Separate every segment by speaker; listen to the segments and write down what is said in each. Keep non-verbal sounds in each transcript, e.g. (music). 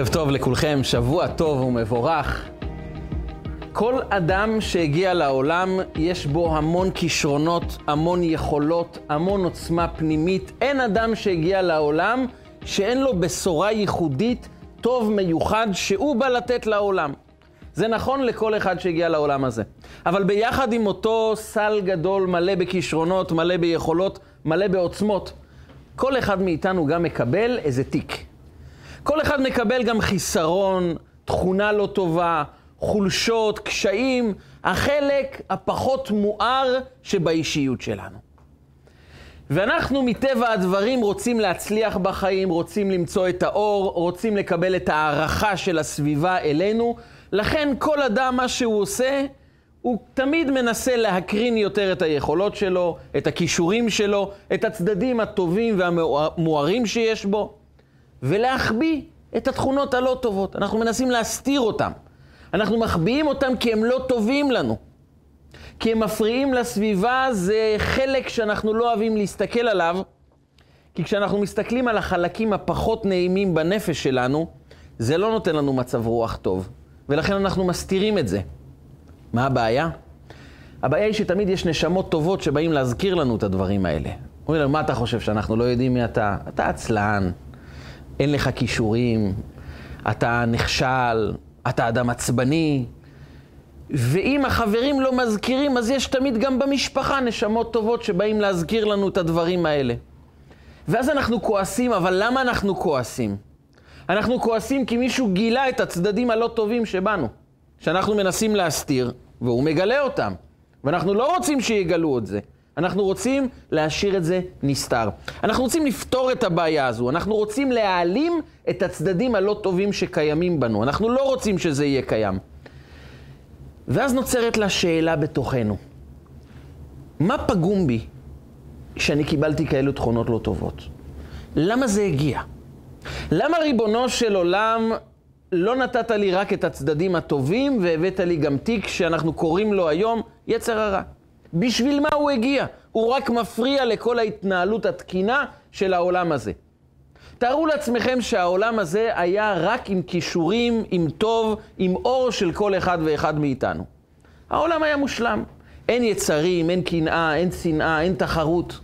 Speaker 1: ערב טוב לכולכם, שבוע טוב ומבורך. כל אדם שהגיע לעולם, יש בו המון כישרונות, המון יכולות, המון עוצמה פנימית. אין אדם שהגיע לעולם שאין לו בשורה ייחודית, טוב מיוחד, שהוא בא לתת לעולם. זה נכון לכל אחד שהגיע לעולם הזה. אבל ביחד עם אותו סל גדול, מלא בכישרונות, מלא ביכולות, מלא בעוצמות, כל אחד מאיתנו גם מקבל איזה תיק. כל אחד מקבל גם חיסרון, תכונה לא טובה, חולשות, קשיים, החלק הפחות מואר שבאישיות שלנו. ואנחנו מטבע הדברים רוצים להצליח בחיים, רוצים למצוא את האור, רוצים לקבל את הערכה של הסביבה אלינו, לכן כל אדם, מה שהוא עושה, הוא תמיד מנסה להקרין יותר את היכולות שלו, את הכישורים שלו, את הצדדים הטובים והמוארים שיש בו. ולהחביא את התכונות הלא טובות. אנחנו מנסים להסתיר אותם. אנחנו מחביאים אותם כי הם לא טובים לנו. כי הם מפריעים לסביבה, זה חלק שאנחנו לא אוהבים להסתכל עליו, כי כשאנחנו מסתכלים על החלקים הפחות נעימים בנפש שלנו, זה לא נותן לנו מצב רוח טוב, ולכן אנחנו מסתירים את זה. מה הבעיה? הבעיה היא שתמיד יש נשמות טובות שבאים להזכיר לנו את הדברים האלה. אומרים לנו, מה אתה חושב, שאנחנו לא יודעים מי אתה? אתה עצלן, אין לך כישורים, אתה נכשל, אתה אדם עצבני. ואם החברים לא מזכירים, אז יש תמיד גם במשפחה נשמות טובות שבאים להזכיר לנו את הדברים האלה. ואז אנחנו כועסים, אבל למה אנחנו כועסים? אנחנו כועסים כי מישהו גילה את הצדדים הלא טובים שבנו, שאנחנו מנסים להסתיר, והוא מגלה אותם. ואנחנו לא רוצים שיגלו את זה. אנחנו רוצים להשאיר את זה נסתר. אנחנו רוצים לפתור את הבעיה הזו. אנחנו רוצים להעלים את הצדדים הלא טובים שקיימים בנו. אנחנו לא רוצים שזה יהיה קיים. ואז נוצרת לה שאלה בתוכנו. מה פגום בי שאני קיבלתי כאלו תכונות לא טובות? למה זה הגיע? למה ריבונו של עולם לא נתת לי רק את הצדדים הטובים והבאת לי גם תיק שאנחנו קוראים לו היום יצר הרע? בשביל מה הוא הגיע? הוא רק מפריע לכל ההתנהלות התקינה של העולם הזה. תארו לעצמכם שהעולם הזה היה רק עם כישורים, עם טוב, עם אור של כל אחד ואחד מאיתנו. העולם היה מושלם. אין יצרים, אין קנאה, אין שנאה, אין תחרות.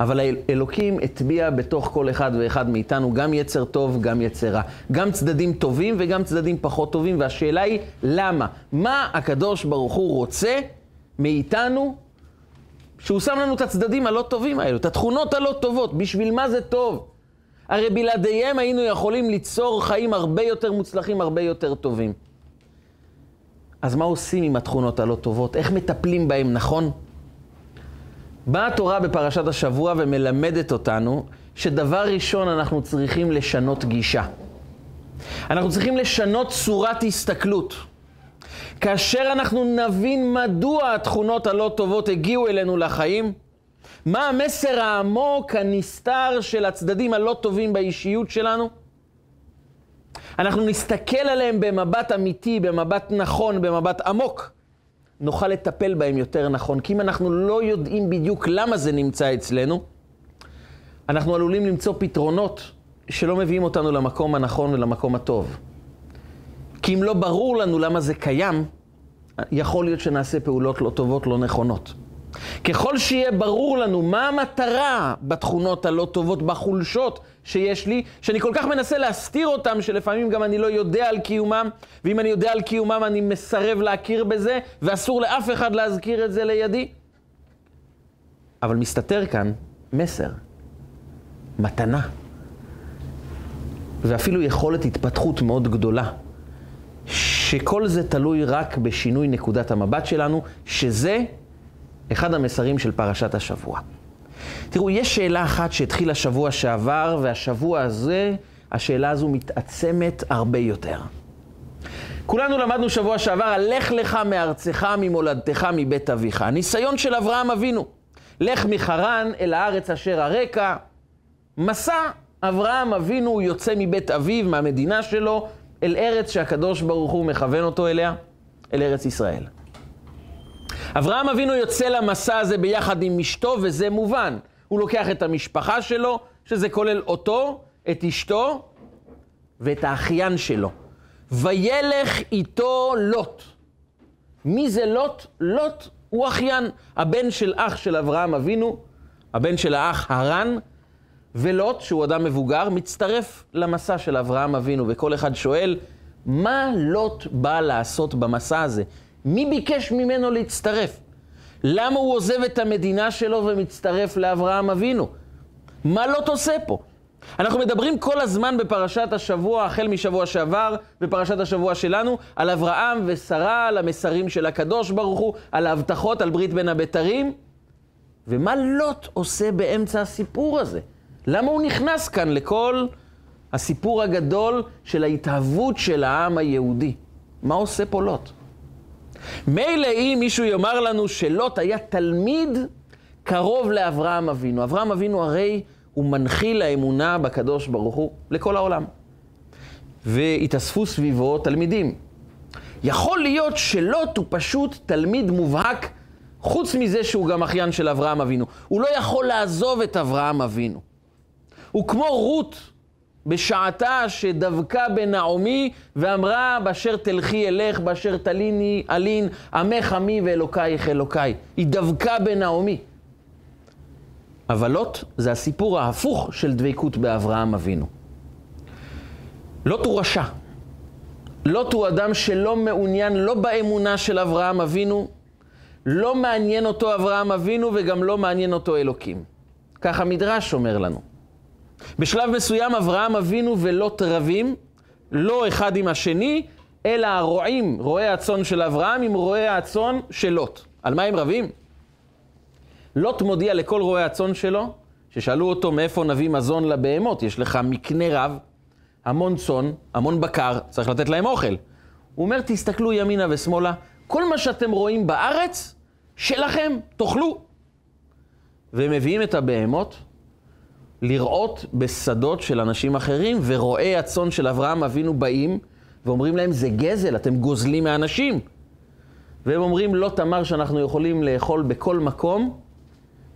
Speaker 1: אבל אלוקים הטביע בתוך כל אחד ואחד מאיתנו גם יצר טוב, גם יצר רע. גם צדדים טובים וגם צדדים פחות טובים, והשאלה היא למה? מה הקדוש ברוך הוא רוצה מאיתנו, שהוא שם לנו את הצדדים הלא טובים האלו, את התכונות הלא טובות, בשביל מה זה טוב? הרי בלעדיהם היינו יכולים ליצור חיים הרבה יותר מוצלחים, הרבה יותר טובים. אז מה עושים עם התכונות הלא טובות? איך מטפלים בהם נכון? באה התורה בפרשת השבוע ומלמדת אותנו שדבר ראשון אנחנו צריכים לשנות גישה. אנחנו צריכים לשנות צורת הסתכלות. כאשר אנחנו נבין מדוע התכונות הלא טובות הגיעו אלינו לחיים, מה המסר העמוק, הנסתר של הצדדים הלא טובים באישיות שלנו, אנחנו נסתכל עליהם במבט אמיתי, במבט נכון, במבט עמוק, נוכל לטפל בהם יותר נכון. כי אם אנחנו לא יודעים בדיוק למה זה נמצא אצלנו, אנחנו עלולים למצוא פתרונות שלא מביאים אותנו למקום הנכון ולמקום הטוב. כי אם לא ברור לנו למה זה קיים, יכול להיות שנעשה פעולות לא טובות, לא נכונות. ככל שיהיה ברור לנו מה המטרה בתכונות הלא טובות, בחולשות שיש לי, שאני כל כך מנסה להסתיר אותם, שלפעמים גם אני לא יודע על קיומם, ואם אני יודע על קיומם אני מסרב להכיר בזה, ואסור לאף אחד להזכיר את זה לידי. אבל מסתתר כאן מסר, מתנה, ואפילו יכולת התפתחות מאוד גדולה. שכל זה תלוי רק בשינוי נקודת המבט שלנו, שזה אחד המסרים של פרשת השבוע. תראו, יש שאלה אחת שהתחילה שבוע שעבר, והשבוע הזה, השאלה הזו מתעצמת הרבה יותר. כולנו למדנו שבוע שעבר על לך לך מארצך, ממולדתך, מבית אביך. הניסיון של אברהם אבינו. לך מחרן אל הארץ אשר הרקע. מסע אברהם אבינו יוצא מבית אביו, מהמדינה שלו, אל ארץ שהקדוש ברוך הוא מכוון אותו אליה, אל ארץ ישראל. אברהם אבינו יוצא למסע הזה ביחד עם אשתו, וזה מובן. הוא לוקח את המשפחה שלו, שזה כולל אותו, את אשתו, ואת האחיין שלו. וילך איתו לוט. מי זה לוט? לוט הוא אחיין, הבן של אח של אברהם אבינו, הבן של האח הרן, ולוט, שהוא אדם מבוגר, מצטרף למסע של אברהם אבינו, וכל אחד שואל, מה לוט בא לעשות במסע הזה? מי ביקש ממנו להצטרף? למה הוא עוזב את המדינה שלו ומצטרף לאברהם אבינו? מה לוט עושה פה? אנחנו מדברים כל הזמן בפרשת השבוע, החל משבוע שעבר, בפרשת השבוע שלנו, על אברהם ושרה, על המסרים של הקדוש ברוך הוא, על ההבטחות, על ברית בין הבתרים. ומה לוט עושה באמצע הסיפור הזה? למה הוא נכנס כאן לכל הסיפור הגדול של ההתהוות של העם היהודי? מה עושה פה לוט? מילא אם מישהו יאמר לנו שלוט היה תלמיד קרוב לאברהם אבינו. אברהם אבינו הרי הוא מנחיל האמונה בקדוש ברוך הוא לכל העולם. והתאספו סביבו תלמידים. יכול להיות שלוט הוא פשוט תלמיד מובהק, חוץ מזה שהוא גם אחיין של אברהם אבינו. הוא לא יכול לעזוב את אברהם אבינו. הוא כמו רות בשעתה שדבקה בנעמי ואמרה, באשר תלכי אלך, באשר תליני אלין, עמך עמי ואלוקייך אלוקיי. היא דבקה בנעמי. אבל לוט זה הסיפור ההפוך של דבקות באברהם אבינו. לוט הוא רשע. לוט הוא אדם שלא מעוניין לא באמונה של אברהם אבינו, לא מעניין אותו אברהם אבינו וגם לא מעניין אותו אלוקים. כך המדרש אומר לנו. בשלב מסוים אברהם אבינו ולוט רבים, לא אחד עם השני, אלא הרועים, רועי הצאן של אברהם עם רועי הצאן של לוט. על מה הם רבים? לוט מודיע לכל רועי הצאן שלו, ששאלו אותו מאיפה נביא מזון לבהמות, יש לך מקנה רב, המון צאן, המון בקר, צריך לתת להם אוכל. הוא אומר, תסתכלו ימינה ושמאלה, כל מה שאתם רואים בארץ, שלכם, תאכלו. והם מביאים את הבהמות לראות בשדות של אנשים אחרים, ורועי הצאן של אברהם אבינו באים ואומרים להם, זה גזל, אתם גוזלים מאנשים. והם אומרים, לא תמר שאנחנו יכולים לאכול בכל מקום,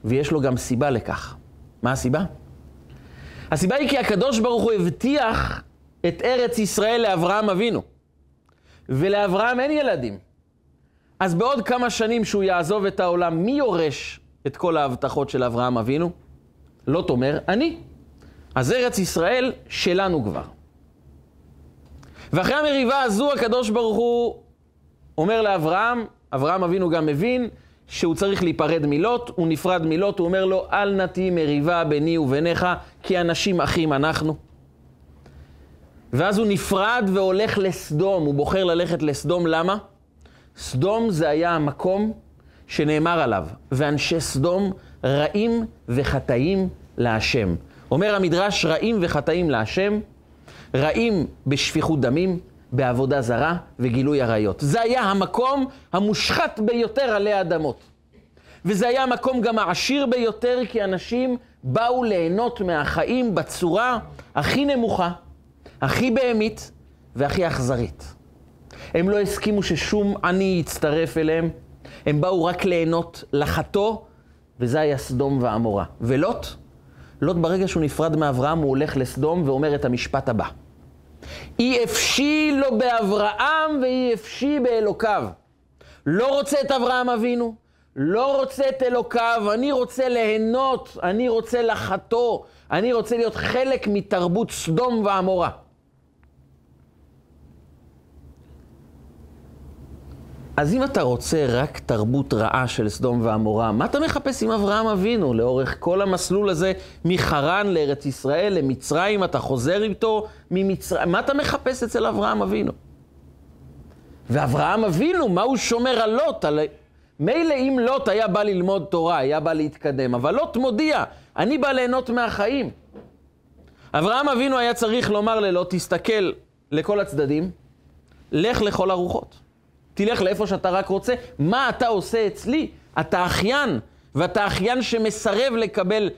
Speaker 1: ויש לו גם סיבה לכך. מה הסיבה? הסיבה היא כי הקדוש ברוך הוא הבטיח את ארץ ישראל לאברהם אבינו. ולאברהם אין ילדים. אז בעוד כמה שנים שהוא יעזוב את העולם, מי יורש את כל ההבטחות של אברהם אבינו? לוט אומר, אני. אז ארץ ישראל שלנו כבר. ואחרי המריבה הזו, הקדוש ברוך הוא אומר לאברהם, אברהם אבינו גם מבין, שהוא צריך להיפרד מלוט, הוא נפרד מלוט, הוא אומר לו, אל נא תהי מריבה ביני וביניך, כי אנשים אחים אנחנו. ואז הוא נפרד והולך לסדום, הוא בוחר ללכת לסדום, למה? סדום זה היה המקום שנאמר עליו, ואנשי סדום רעים וחטאים להשם. אומר המדרש, רעים וחטאים להשם, רעים בשפיכות דמים, בעבודה זרה וגילוי עריות. זה היה המקום המושחת ביותר עלי אדמות. וזה היה המקום גם העשיר ביותר, כי אנשים באו ליהנות מהחיים בצורה הכי נמוכה, הכי בהמית והכי אכזרית. הם לא הסכימו ששום עני יצטרף אליהם, הם באו רק ליהנות, לחטוא, וזה היה סדום ועמורה. ולוט? לוט ברגע שהוא נפרד מאברהם, הוא הולך לסדום ואומר את המשפט הבא. אי אפשי לו באברהם ואי אפשי באלוקיו. לא רוצה את אברהם אבינו, לא רוצה את אלוקיו, אני רוצה ליהנות, אני רוצה לחטוא, אני רוצה להיות חלק מתרבות סדום ועמורה. אז אם אתה רוצה רק תרבות רעה של סדום ועמורה, מה אתה מחפש עם אברהם אבינו לאורך כל המסלול הזה מחרן לארץ ישראל, למצרים, אתה חוזר איתו ממצרים, מה אתה מחפש אצל אברהם אבינו? ואברהם אבינו, מה הוא שומר על לוט? על... מילא אם לוט היה בא ללמוד תורה, היה בא להתקדם, אבל לוט מודיע, אני בא ליהנות מהחיים. אברהם אבינו היה צריך לומר ללוט, תסתכל לכל הצדדים, לך לכל הרוחות. תלך לאיפה שאתה רק רוצה. מה אתה עושה אצלי? אתה אחיין, ואתה אחיין שמסרב לקבל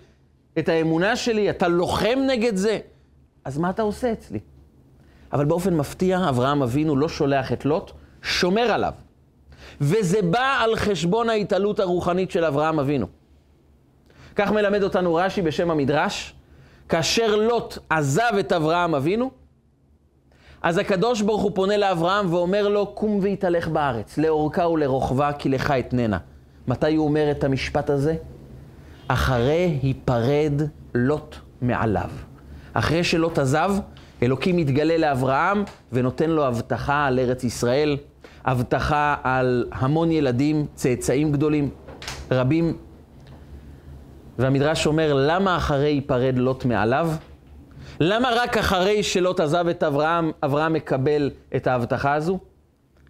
Speaker 1: את האמונה שלי, אתה לוחם נגד זה. אז מה אתה עושה אצלי? אבל באופן מפתיע, אברהם אבינו לא שולח את לוט, שומר עליו. וזה בא על חשבון ההתעלות הרוחנית של אברהם אבינו. כך מלמד אותנו רש"י בשם המדרש, כאשר לוט עזב את אברהם אבינו, אז הקדוש ברוך הוא פונה לאברהם ואומר לו, קום והתהלך בארץ, לאורכה ולרוחבה, כי לך אתננה. מתי הוא אומר את המשפט הזה? אחרי היפרד לוט מעליו. אחרי שלוט עזב, אלוקים מתגלה לאברהם ונותן לו הבטחה על ארץ ישראל, הבטחה על המון ילדים, צאצאים גדולים, רבים. והמדרש אומר, למה אחרי ייפרד לוט מעליו? למה רק אחרי שלוט עזב את אברהם, אברהם מקבל את ההבטחה הזו?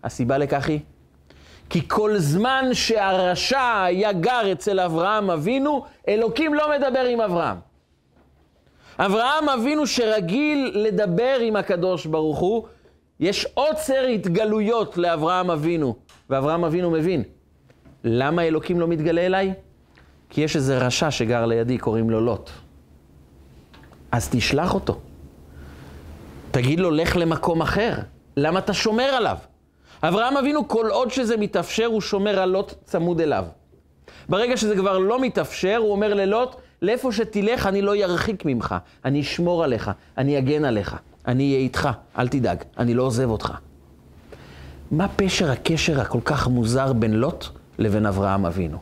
Speaker 1: הסיבה לכך היא, כי כל זמן שהרשע היה גר אצל אברהם אבינו, אלוקים לא מדבר עם אברהם. אברהם אבינו שרגיל לדבר עם הקדוש ברוך הוא, יש עוצר התגלויות לאברהם אבינו, ואברהם אבינו מבין. למה אלוקים לא מתגלה אליי? כי יש איזה רשע שגר לידי, קוראים לו לוט. אז תשלח אותו. תגיד לו, לך למקום אחר. למה אתה שומר עליו? אברהם אבינו, כל עוד שזה מתאפשר, הוא שומר על לוט צמוד אליו. ברגע שזה כבר לא מתאפשר, הוא אומר ללוט, לאיפה שתלך אני לא ירחיק ממך, אני אשמור עליך, אני אגן עליך, אני אהיה איתך, אל תדאג, אני לא עוזב אותך. מה פשר הקשר הכל כך מוזר בין לוט לבין אברהם אבינו?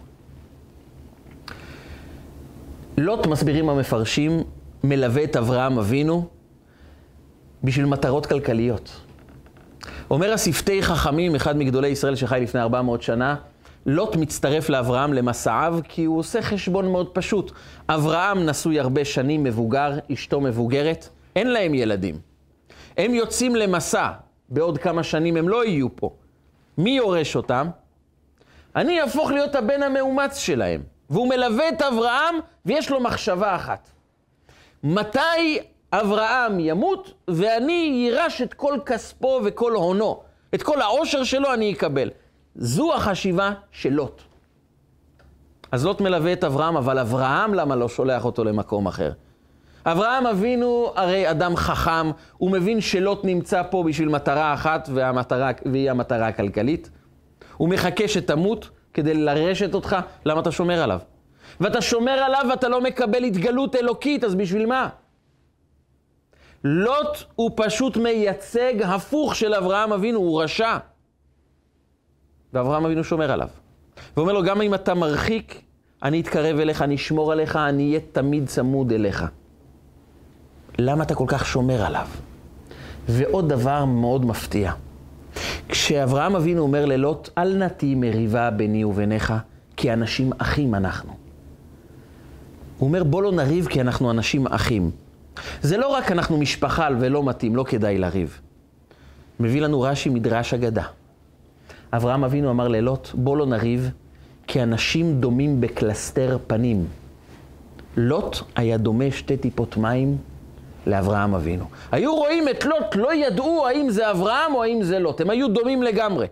Speaker 1: לוט, מסבירים המפרשים, מלווה את אברהם אבינו בשביל מטרות כלכליות. אומר השפתי חכמים, אחד מגדולי ישראל שחי לפני 400 שנה, לוט מצטרף לאברהם למסעיו כי הוא עושה חשבון מאוד פשוט. אברהם נשוי הרבה שנים, מבוגר, אשתו מבוגרת, אין להם ילדים. הם יוצאים למסע, בעוד כמה שנים הם לא יהיו פה. מי יורש אותם? אני אהפוך להיות הבן המאומץ שלהם. והוא מלווה את אברהם, ויש לו מחשבה אחת. מתי אברהם ימות, ואני יירש את כל כספו וכל הונו. את כל העושר שלו אני אקבל. זו החשיבה של לוט. אז לוט מלווה את אברהם, אבל אברהם למה לא שולח אותו למקום אחר? אברהם אבינו הרי אדם חכם, הוא מבין שלוט נמצא פה בשביל מטרה אחת, והמטרה, והיא המטרה הכלכלית. הוא מחכה שתמות כדי לרשת אותך, למה אתה שומר עליו? ואתה שומר עליו ואתה לא מקבל התגלות אלוקית, אז בשביל מה? לוט הוא פשוט מייצג הפוך של אברהם אבינו, הוא רשע. ואברהם אבינו שומר עליו. ואומר לו, גם אם אתה מרחיק, אני אתקרב אליך, אני אשמור עליך, אני אהיה תמיד צמוד אליך. למה אתה כל כך שומר עליו? ועוד דבר מאוד מפתיע. כשאברהם אבינו אומר ללוט, אל נא תהי מריבה ביני וביניך, כי אנשים אחים אנחנו. הוא אומר, בוא לא נריב כי אנחנו אנשים אחים. זה לא רק אנחנו משפחה ולא מתאים, לא כדאי לריב. מביא לנו רש"י מדרש אגדה. אברהם אבינו אמר ללוט, בוא לא נריב, כי אנשים דומים בקלסתר פנים. לוט היה דומה שתי טיפות מים לאברהם אבינו. היו רואים את לוט, לא ידעו האם זה אברהם או האם זה לוט. הם היו דומים לגמרי.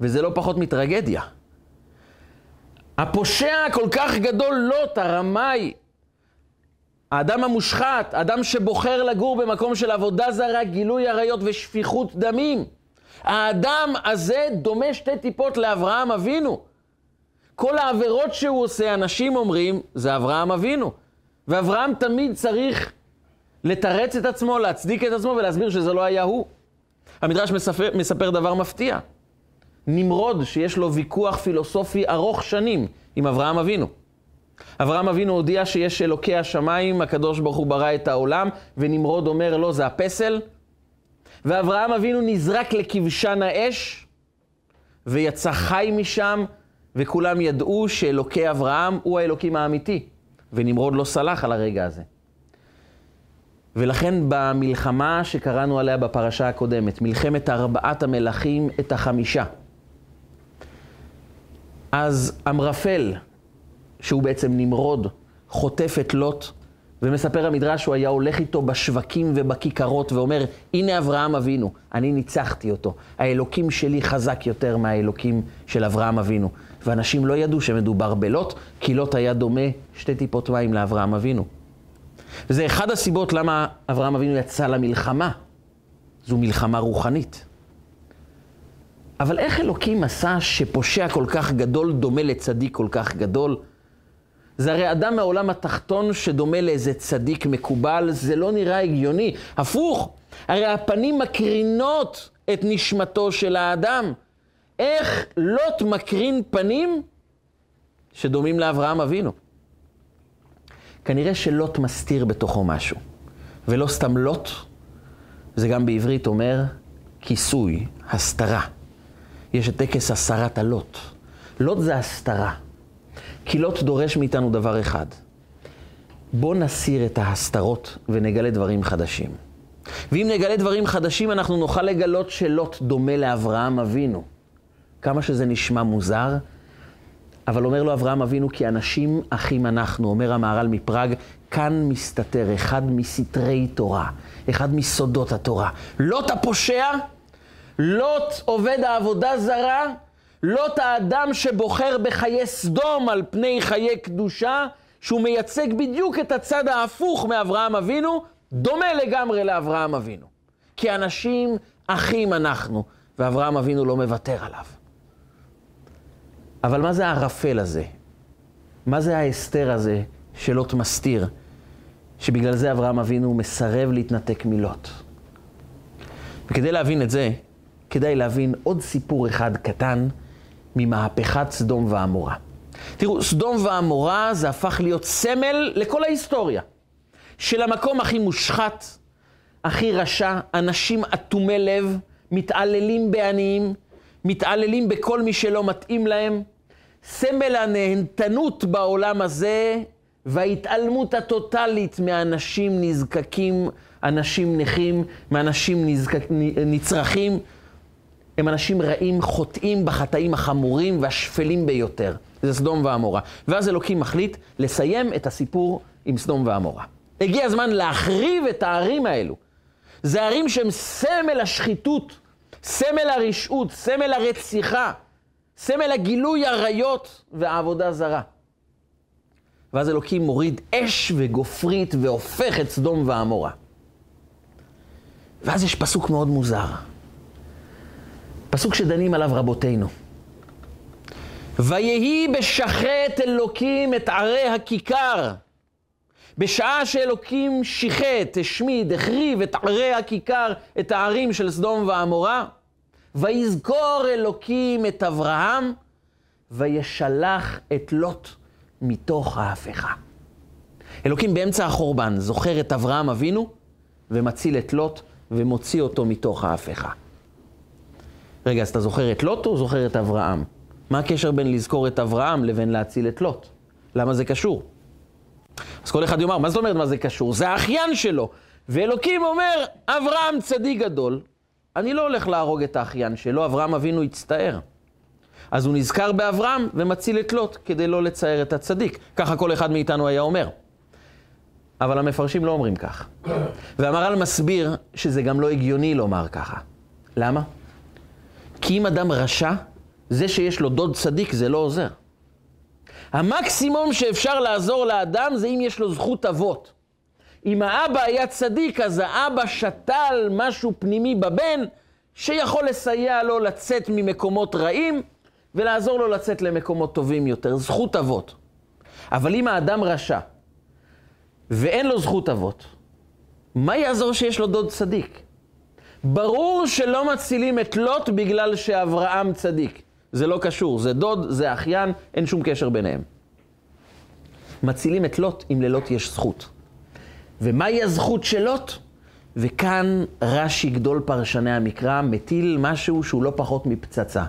Speaker 1: וזה לא פחות מטרגדיה. הפושע כל כך גדול לוט, הרמאי, האדם המושחת, אדם שבוחר לגור במקום של עבודה זרה, גילוי עריות ושפיכות דמים. האדם הזה דומה שתי טיפות לאברהם אבינו. כל העבירות שהוא עושה, אנשים אומרים, זה אברהם אבינו. ואברהם תמיד צריך לתרץ את עצמו, להצדיק את עצמו ולהסביר שזה לא היה הוא. המדרש מספר, מספר דבר מפתיע. נמרוד, שיש לו ויכוח פילוסופי ארוך שנים עם אברהם אבינו. אברהם אבינו הודיע שיש אלוקי השמיים, הקדוש ברוך הוא ברא את העולם, ונמרוד אומר לא, זה הפסל. ואברהם אבינו נזרק לכבשן האש, ויצא חי משם, וכולם ידעו שאלוקי אברהם הוא האלוקים האמיתי. ונמרוד לא סלח על הרגע הזה. ולכן במלחמה שקראנו עליה בפרשה הקודמת, מלחמת ארבעת המלכים את החמישה, אז אמרפל, שהוא בעצם נמרוד, חוטף את לוט, ומספר המדרש שהוא היה הולך איתו בשווקים ובכיכרות ואומר, הנה אברהם אבינו, אני ניצחתי אותו. האלוקים שלי חזק יותר מהאלוקים של אברהם אבינו. ואנשים לא ידעו שמדובר בלוט, כי לוט היה דומה שתי טיפות מים לאברהם אבינו. וזה אחד הסיבות למה אברהם אבינו יצא למלחמה. זו מלחמה רוחנית. אבל איך אלוקים עשה שפושע כל כך גדול דומה לצדיק כל כך גדול? זה הרי אדם מהעולם התחתון שדומה לאיזה צדיק מקובל, זה לא נראה הגיוני. הפוך, הרי הפנים מקרינות את נשמתו של האדם. איך לוט מקרין פנים שדומים לאברהם אבינו? כנראה שלוט מסתיר בתוכו משהו. ולא סתם לוט, זה גם בעברית אומר כיסוי, הסתרה. יש את טקס הסרת הלוט. לוט זה הסתרה. כי לוט דורש מאיתנו דבר אחד. בוא נסיר את ההסתרות ונגלה דברים חדשים. ואם נגלה דברים חדשים, אנחנו נוכל לגלות שלוט דומה לאברהם אבינו. כמה שזה נשמע מוזר, אבל אומר לו אברהם אבינו, כי אנשים אחים אנחנו, אומר המהר"ל מפראג, כאן מסתתר אחד מסתרי תורה, אחד מסודות התורה. לוט הפושע, לוט עובד העבודה זרה, לוט האדם שבוחר בחיי סדום על פני חיי קדושה, שהוא מייצג בדיוק את הצד ההפוך מאברהם אבינו, דומה לגמרי לאברהם אבינו. כי אנשים אחים אנחנו, ואברהם אבינו לא מוותר עליו. אבל מה זה הערפל הזה? מה זה ההסתר הזה שלוט מסתיר? שבגלל זה אברהם אבינו מסרב להתנתק מלוט. וכדי להבין את זה, כדאי להבין עוד סיפור אחד קטן ממהפכת סדום ועמורה. תראו, סדום ועמורה זה הפך להיות סמל לכל ההיסטוריה. של המקום הכי מושחת, הכי רשע, אנשים אטומי לב, מתעללים בעניים, מתעללים בכל מי שלא מתאים להם. סמל הנהנתנות בעולם הזה וההתעלמות הטוטלית מאנשים נזקקים, אנשים נכים, מאנשים נזקק, נצרכים. הם אנשים רעים, חוטאים בחטאים החמורים והשפלים ביותר. זה סדום ועמורה. ואז אלוקים מחליט לסיים את הסיפור עם סדום ועמורה. הגיע הזמן להחריב את הערים האלו. זה ערים שהם סמל השחיתות, סמל הרשעות, סמל הרציחה, סמל הגילוי עריות והעבודה זרה. ואז אלוקים מוריד אש וגופרית והופך את סדום ועמורה. ואז יש פסוק מאוד מוזר. פסוק שדנים עליו רבותינו. ויהי בשחט אלוקים את ערי הכיכר. בשעה שאלוקים שיחט, השמיד, החריב את ערי הכיכר, את הערים של סדום ועמורה, ויזכור אלוקים את אברהם, וישלח את לוט מתוך ההפכה. אלוקים באמצע החורבן זוכר את אברהם אבינו, ומציל את לוט, ומוציא אותו מתוך ההפכה. רגע, אז אתה זוכר את לוט או זוכר את אברהם? מה הקשר בין לזכור את אברהם לבין להציל את לוט? למה זה קשור? אז כל אחד יאמר, מה זאת אומרת מה זה קשור? זה האחיין שלו. ואלוקים אומר, אברהם צדיק גדול, אני לא הולך להרוג את האחיין שלו, אברהם אבינו הצטער. אז הוא נזכר באברהם ומציל את לוט כדי לא לצייר את הצדיק. ככה כל אחד מאיתנו היה אומר. אבל המפרשים לא אומרים כך. והמהר"ל מסביר שזה גם לא הגיוני לומר ככה. למה? כי אם אדם רשע, זה שיש לו דוד צדיק זה לא עוזר. המקסימום שאפשר לעזור לאדם זה אם יש לו זכות אבות. אם האבא היה צדיק, אז האבא שתל משהו פנימי בבן, שיכול לסייע לו לצאת ממקומות רעים, ולעזור לו לצאת למקומות טובים יותר. זכות אבות. אבל אם האדם רשע, ואין לו זכות אבות, מה יעזור שיש לו דוד צדיק? ברור שלא מצילים את לוט בגלל שאברהם צדיק. זה לא קשור, זה דוד, זה אחיין, אין שום קשר ביניהם. מצילים את לוט אם ללוט יש זכות. ומהי הזכות של לוט? וכאן רש"י, גדול פרשני המקרא, מטיל משהו שהוא לא פחות מפצצה.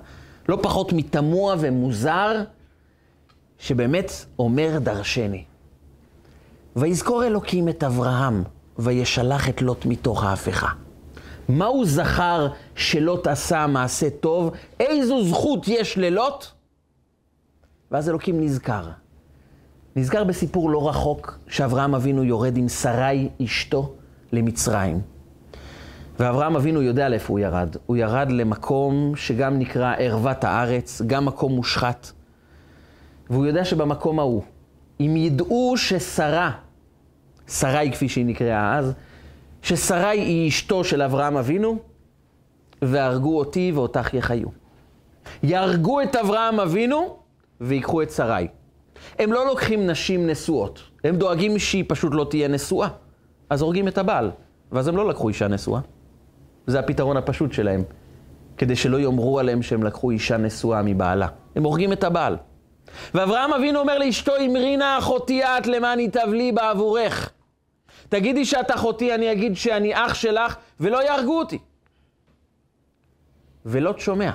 Speaker 1: לא פחות מתמוה ומוזר, שבאמת אומר דרשני. ויזכור אלוקים את אברהם, וישלח את לוט מתוך ההפכה. מה הוא זכר שלוט עשה מעשה טוב? איזו זכות יש ללוט? ואז אלוקים נזכר. נזכר בסיפור לא רחוק, שאברהם אבינו יורד עם שרי אשתו למצרים. ואברהם אבינו יודע לאיפה הוא ירד. הוא ירד למקום שגם נקרא ערוות הארץ, גם מקום מושחת. והוא יודע שבמקום ההוא, אם ידעו ששרה, שרי כפי שהיא נקראה אז, ששרי היא אשתו של אברהם אבינו, והרגו אותי ואותך יחיו. יהרגו את אברהם אבינו ויקחו את שרי. הם לא לוקחים נשים נשואות, הם דואגים שהיא פשוט לא תהיה נשואה. אז הורגים את הבעל, ואז הם לא לקחו אישה נשואה. זה הפתרון הפשוט שלהם, כדי שלא יאמרו עליהם שהם לקחו אישה נשואה מבעלה. הם הורגים את הבעל. ואברהם אבינו אומר לאשתו, אמרי נא אחותי את למען יתבלי בעבורך. תגידי שאת אחותי, אני אגיד שאני אח שלך, ולא יהרגו אותי. ולוט שומע.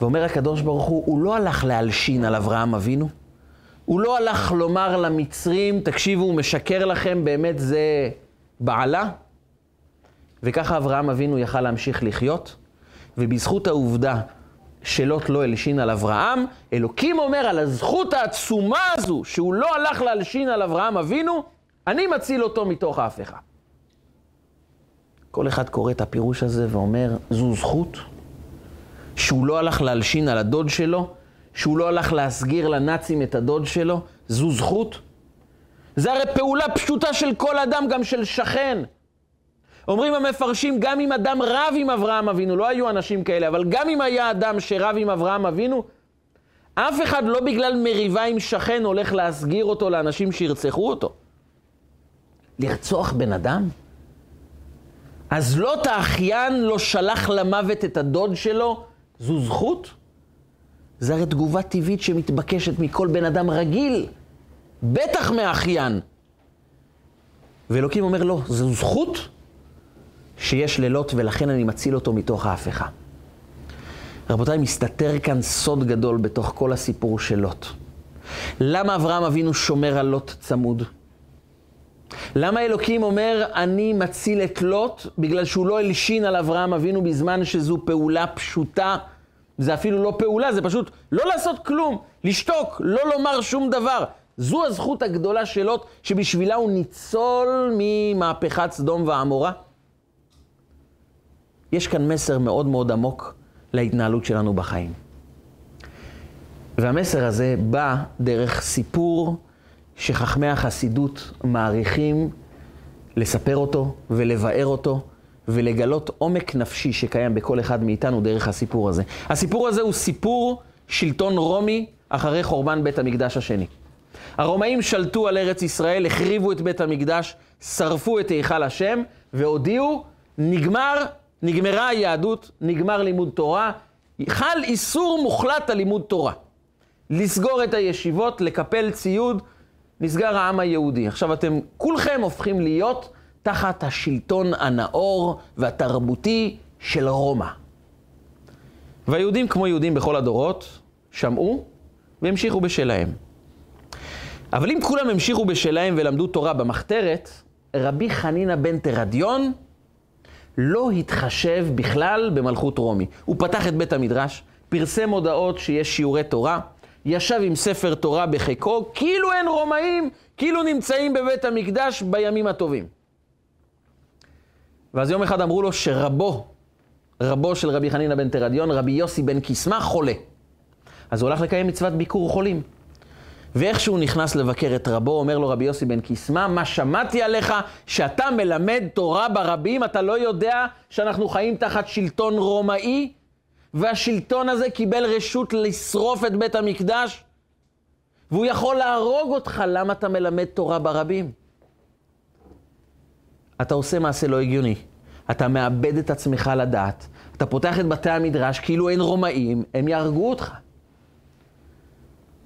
Speaker 1: ואומר הקדוש ברוך הוא, הוא לא הלך להלשין על אברהם אבינו, הוא לא הלך לומר למצרים, תקשיבו, הוא משקר לכם, באמת זה בעלה. וככה אברהם אבינו יכל להמשיך לחיות, ובזכות העובדה שלוט לא הלשין על אברהם, אלוקים אומר על הזכות העצומה הזו, שהוא לא הלך להלשין על אברהם אבינו, אני מציל אותו מתוך ההפכה. כל אחד קורא את הפירוש הזה ואומר, זו זכות שהוא לא הלך להלשין על הדוד שלו, שהוא לא הלך להסגיר לנאצים את הדוד שלו, זו זכות. זה הרי פעולה פשוטה של כל אדם, גם של שכן. אומרים המפרשים, גם אם אדם רב עם אברהם אבינו, לא היו אנשים כאלה, אבל גם אם היה אדם שרב עם אברהם אבינו, אף אחד לא בגלל מריבה עם שכן הולך להסגיר אותו לאנשים שירצחו אותו. לרצוח בן אדם? אז לוט האחיין לא שלח למוות את הדוד שלו, זו זכות? זה הרי תגובה טבעית שמתבקשת מכל בן אדם רגיל, בטח מהאחיין. ואלוקים אומר, לא, זו זכות שיש ללוט ולכן אני מציל אותו מתוך ההפכה. רבותיי, מסתתר כאן סוד גדול בתוך כל הסיפור של לוט. למה אברהם אבינו שומר על לוט צמוד? למה אלוקים אומר, אני מציל את לוט, בגלל שהוא לא הלשין על אברהם אבינו בזמן שזו פעולה פשוטה? זה אפילו לא פעולה, זה פשוט לא לעשות כלום, לשתוק, לא לומר שום דבר. זו הזכות הגדולה של לוט, שבשבילה הוא ניצול ממהפכת סדום ועמורה. יש כאן מסר מאוד מאוד עמוק להתנהלות שלנו בחיים. והמסר הזה בא דרך סיפור שחכמי החסידות מעריכים לספר אותו ולבאר אותו ולגלות עומק נפשי שקיים בכל אחד מאיתנו דרך הסיפור הזה. הסיפור הזה הוא סיפור שלטון רומי אחרי חורבן בית המקדש השני. הרומאים שלטו על ארץ ישראל, החריבו את בית המקדש, שרפו את היכל השם והודיעו, נגמר, נגמרה היהדות, נגמר לימוד תורה, חל איסור מוחלט על לימוד תורה. לסגור את הישיבות, לקפל ציוד, נסגר העם היהודי. עכשיו אתם כולכם הופכים להיות תחת השלטון הנאור והתרבותי של רומא. והיהודים, כמו יהודים בכל הדורות, שמעו והמשיכו בשלהם. אבל אם כולם המשיכו בשלהם ולמדו תורה במחתרת, רבי חנינא בן תרדיון לא התחשב בכלל במלכות רומי. הוא פתח את בית המדרש, פרסם הודעות שיש שיעורי תורה, ישב עם ספר תורה בחיקו, כאילו אין רומאים, כאילו נמצאים בבית המקדש בימים הטובים. ואז יום אחד אמרו לו שרבו, רבו של רבי חנינא בן תרדיון, רבי יוסי בן קיסמא, חולה. אז הוא הלך לקיים מצוות ביקור חולים. ואיך שהוא נכנס לבקר את רבו, אומר לו רבי יוסי בן קיסמא, מה שמעתי עליך שאתה מלמד תורה ברבים, אתה לא יודע שאנחנו חיים תחת שלטון רומאי? והשלטון הזה קיבל רשות לשרוף את בית המקדש, והוא יכול להרוג אותך, למה אתה מלמד תורה ברבים? אתה עושה מעשה לא הגיוני. אתה מאבד את עצמך לדעת. אתה פותח את בתי המדרש כאילו אין רומאים, הם יהרגו אותך.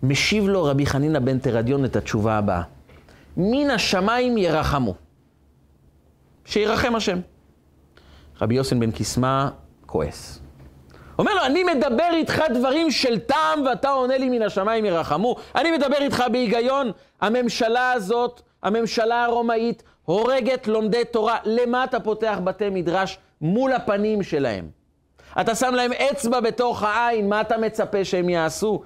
Speaker 1: משיב לו רבי חנינא בן תרדיון את התשובה הבאה: מן השמיים ירחמו. שירחם השם. רבי יוסן בן קיסמא כועס. אומר לו, אני מדבר איתך דברים של טעם ואתה עונה לי מן השמיים ירחמו. אני מדבר איתך בהיגיון. הממשלה הזאת, הממשלה הרומאית, הורגת לומדי תורה. למה אתה פותח בתי מדרש מול הפנים שלהם? אתה שם להם אצבע בתוך העין, מה אתה מצפה שהם יעשו?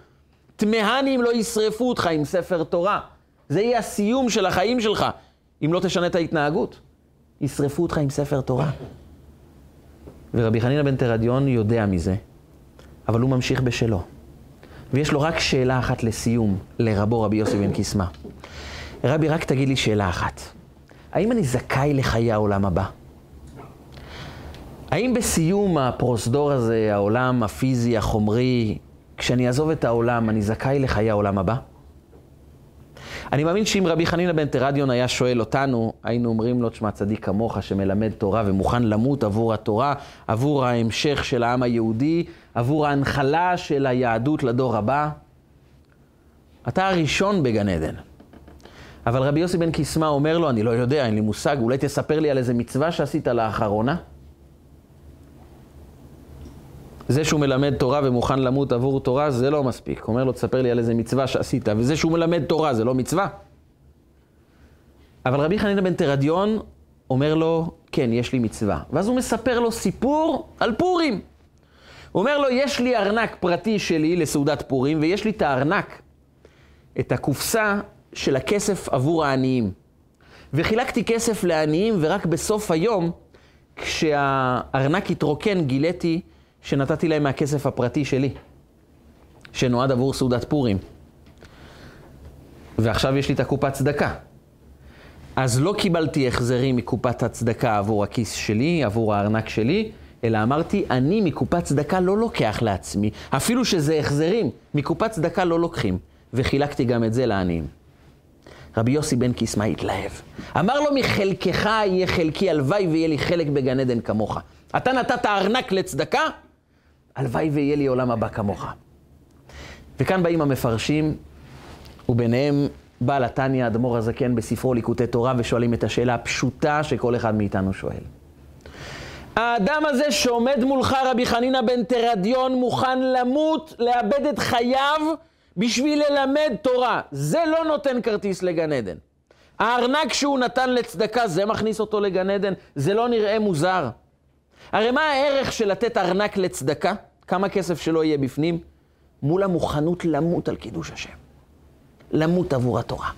Speaker 1: תמהני אם לא ישרפו אותך עם ספר תורה. זה יהיה הסיום של החיים שלך, אם לא תשנה את ההתנהגות. ישרפו אותך עם ספר תורה. ורבי חנינא בן תרדיון יודע מזה, אבל הוא ממשיך בשלו. ויש לו רק שאלה אחת לסיום, לרבו רבי יוסי בן קיסמא. רבי, רק תגיד לי שאלה אחת. האם אני זכאי לחיי העולם הבא? האם בסיום הפרוזדור הזה, העולם הפיזי, החומרי, כשאני אעזוב את העולם, אני זכאי לחיי העולם הבא? אני מאמין שאם רבי חנינא בן תרדיון היה שואל אותנו, היינו אומרים לו, תשמע, צדיק כמוך שמלמד תורה ומוכן למות עבור התורה, עבור ההמשך של העם היהודי, עבור ההנחלה של היהדות לדור הבא. אתה הראשון בגן עדן. אבל רבי יוסי בן קיסמא אומר לו, אני לא יודע, אין לי מושג, אולי תספר לי על איזה מצווה שעשית לאחרונה? זה שהוא מלמד תורה ומוכן למות עבור תורה, זה לא מספיק. אומר לו, תספר לי על איזה מצווה שעשית, וזה שהוא מלמד תורה, זה לא מצווה? אבל רבי חנינא בן תרדיון אומר לו, כן, יש לי מצווה. ואז הוא מספר לו סיפור על פורים. הוא אומר לו, יש לי ארנק פרטי שלי לסעודת פורים, ויש לי את הארנק, את הקופסה של הכסף עבור העניים. וחילקתי כסף לעניים, ורק בסוף היום, כשהארנק התרוקן, גיליתי שנתתי להם מהכסף הפרטי שלי, שנועד עבור סעודת פורים. ועכשיו יש לי את הקופת צדקה. אז לא קיבלתי החזרים מקופת הצדקה עבור הכיס שלי, עבור הארנק שלי, אלא אמרתי, אני מקופת צדקה לא לוקח לעצמי, אפילו שזה החזרים, מקופת צדקה לא לוקחים. וחילקתי גם את זה לעניים. רבי יוסי בן קיסמא התלהב. אמר לו, מחלקך יהיה חלקי, הלוואי ויהיה לי חלק בגן עדן כמוך. אתה נתת ארנק לצדקה, הלוואי ויהיה לי עולם הבא כמוך. וכאן באים המפרשים, וביניהם בעל התניא, אדמו"ר הזקן, בספרו ליקוטי תורה, ושואלים את השאלה הפשוטה שכל אחד מאיתנו שואל. האדם הזה שעומד מולך, רבי חנינא בן תרדיון, מוכן למות, לאבד את חייו בשביל ללמד תורה. זה לא נותן כרטיס לגן עדן. הארנק שהוא נתן לצדקה, זה מכניס אותו לגן עדן? זה לא נראה מוזר. הרי מה הערך של לתת ארנק לצדקה? כמה כסף שלא יהיה בפנים? מול המוכנות למות על קידוש השם. למות עבור התורה.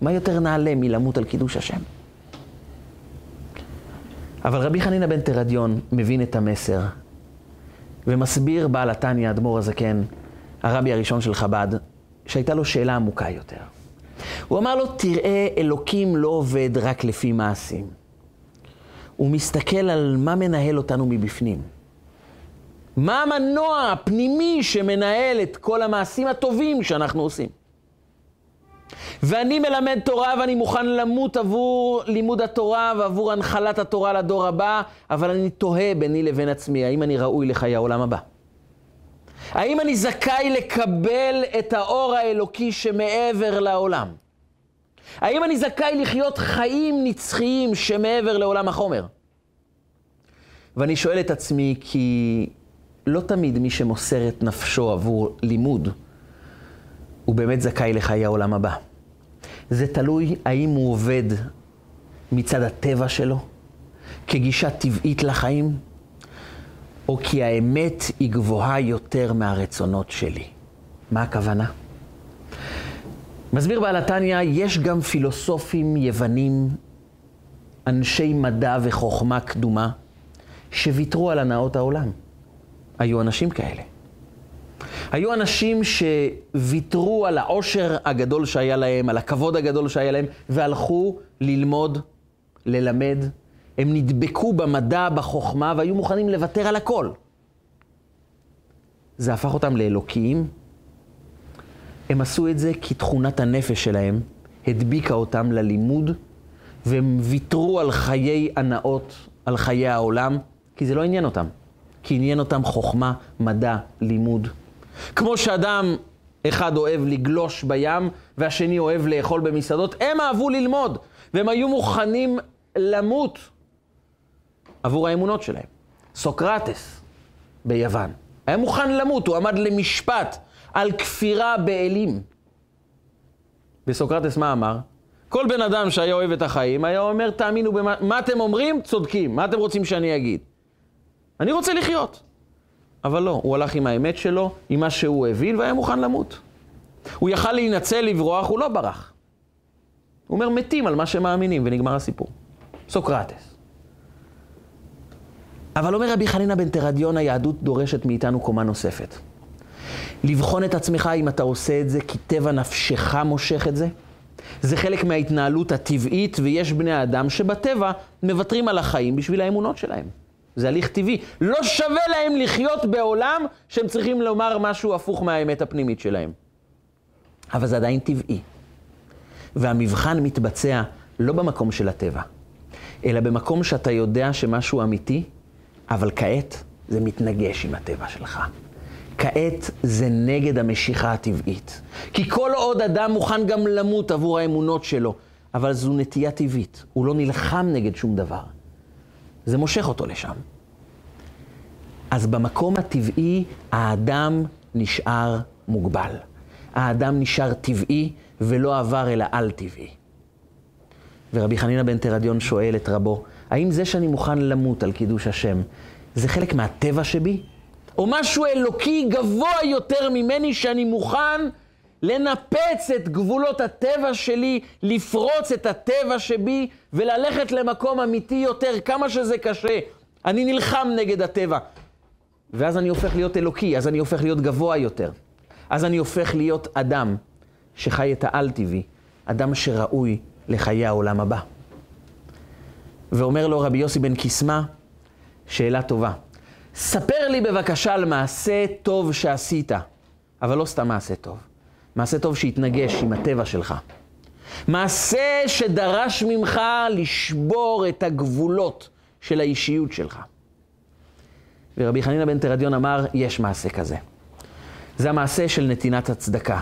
Speaker 1: מה יותר נעלה מלמות על קידוש השם? אבל רבי חנינא בן תרדיון מבין את המסר, ומסביר בעל התניא, אדמו"ר הזקן, הרבי הראשון של חב"ד, שהייתה לו שאלה עמוקה יותר. הוא אמר לו, תראה, אלוקים לא עובד רק לפי מעשים. הוא מסתכל על מה מנהל אותנו מבפנים. מה המנוע הפנימי שמנהל את כל המעשים הטובים שאנחנו עושים. ואני מלמד תורה ואני מוכן למות עבור לימוד התורה ועבור הנחלת התורה לדור הבא, אבל אני תוהה ביני לבין עצמי, האם אני ראוי לחיי העולם הבא? האם אני זכאי לקבל את האור האלוקי שמעבר לעולם? האם אני זכאי לחיות חיים נצחיים שמעבר לעולם החומר? ואני שואל את עצמי, כי לא תמיד מי שמוסר את נפשו עבור לימוד, הוא באמת זכאי לחיי העולם הבא. זה תלוי האם הוא עובד מצד הטבע שלו, כגישה טבעית לחיים, או כי האמת היא גבוהה יותר מהרצונות שלי. מה הכוונה? מסביר בעל התניא, יש גם פילוסופים יוונים, אנשי מדע וחוכמה קדומה, שוויתרו על הנאות העולם. היו אנשים כאלה. היו אנשים שוויתרו על העושר הגדול שהיה להם, על הכבוד הגדול שהיה להם, והלכו ללמוד, ללמד. הם נדבקו במדע, בחוכמה, והיו מוכנים לוותר על הכל. זה הפך אותם לאלוקיים. הם עשו את זה כי תכונת הנפש שלהם הדביקה אותם ללימוד, והם ויתרו על חיי הנאות, על חיי העולם, כי זה לא עניין אותם. כי עניין אותם חוכמה, מדע, לימוד. כמו שאדם אחד אוהב לגלוש בים, והשני אוהב לאכול במסעדות, הם אהבו ללמוד, והם היו מוכנים למות עבור האמונות שלהם. סוקרטס ביוון היה מוכן למות, הוא עמד למשפט על כפירה באלים. וסוקרטס מה אמר? כל בן אדם שהיה אוהב את החיים היה אומר, תאמינו במה מה אתם אומרים, צודקים, מה אתם רוצים שאני אגיד? אני רוצה לחיות. אבל לא, הוא הלך עם האמת שלו, עם מה שהוא הבין, והיה מוכן למות. הוא יכל להינצל, לברוח, הוא לא ברח. הוא אומר, מתים על מה שמאמינים, ונגמר הסיפור. סוקרטס. אבל אומר רבי חנינא בן תרדיון, היהדות דורשת מאיתנו קומה נוספת. לבחון את עצמך אם אתה עושה את זה כי טבע נפשך מושך את זה. זה חלק מההתנהלות הטבעית, ויש בני אדם שבטבע מוותרים על החיים בשביל האמונות שלהם. זה הליך טבעי. לא שווה להם לחיות בעולם שהם צריכים לומר משהו הפוך מהאמת הפנימית שלהם. אבל זה עדיין טבעי. והמבחן מתבצע לא במקום של הטבע, אלא במקום שאתה יודע שמשהו אמיתי, אבל כעת זה מתנגש עם הטבע שלך. כעת זה נגד המשיכה הטבעית. כי כל עוד אדם מוכן גם למות עבור האמונות שלו, אבל זו נטייה טבעית. הוא לא נלחם נגד שום דבר. זה מושך אותו לשם. אז במקום הטבעי, האדם נשאר מוגבל. האדם נשאר טבעי ולא עבר אל העל-טבעי. ורבי חנינא בן תרדיון שואל את רבו, האם זה שאני מוכן למות על קידוש השם, זה חלק מהטבע שבי? או משהו אלוקי גבוה יותר ממני שאני מוכן לנפץ את גבולות הטבע שלי, לפרוץ את הטבע שבי וללכת למקום אמיתי יותר, כמה שזה קשה. אני נלחם נגד הטבע. ואז אני הופך להיות אלוקי, אז אני הופך להיות גבוה יותר. אז אני הופך להיות אדם שחי את העל-טבעי, אדם שראוי לחיי העולם הבא. ואומר לו רבי יוסי בן קיסמא, שאלה טובה. ספר לי בבקשה על מעשה טוב שעשית, אבל לא סתם מעשה טוב. מעשה טוב שהתנגש עם הטבע שלך. מעשה שדרש ממך לשבור את הגבולות של האישיות שלך. ורבי חנינא בן תרדיון אמר, יש מעשה כזה. זה המעשה של נתינת הצדקה.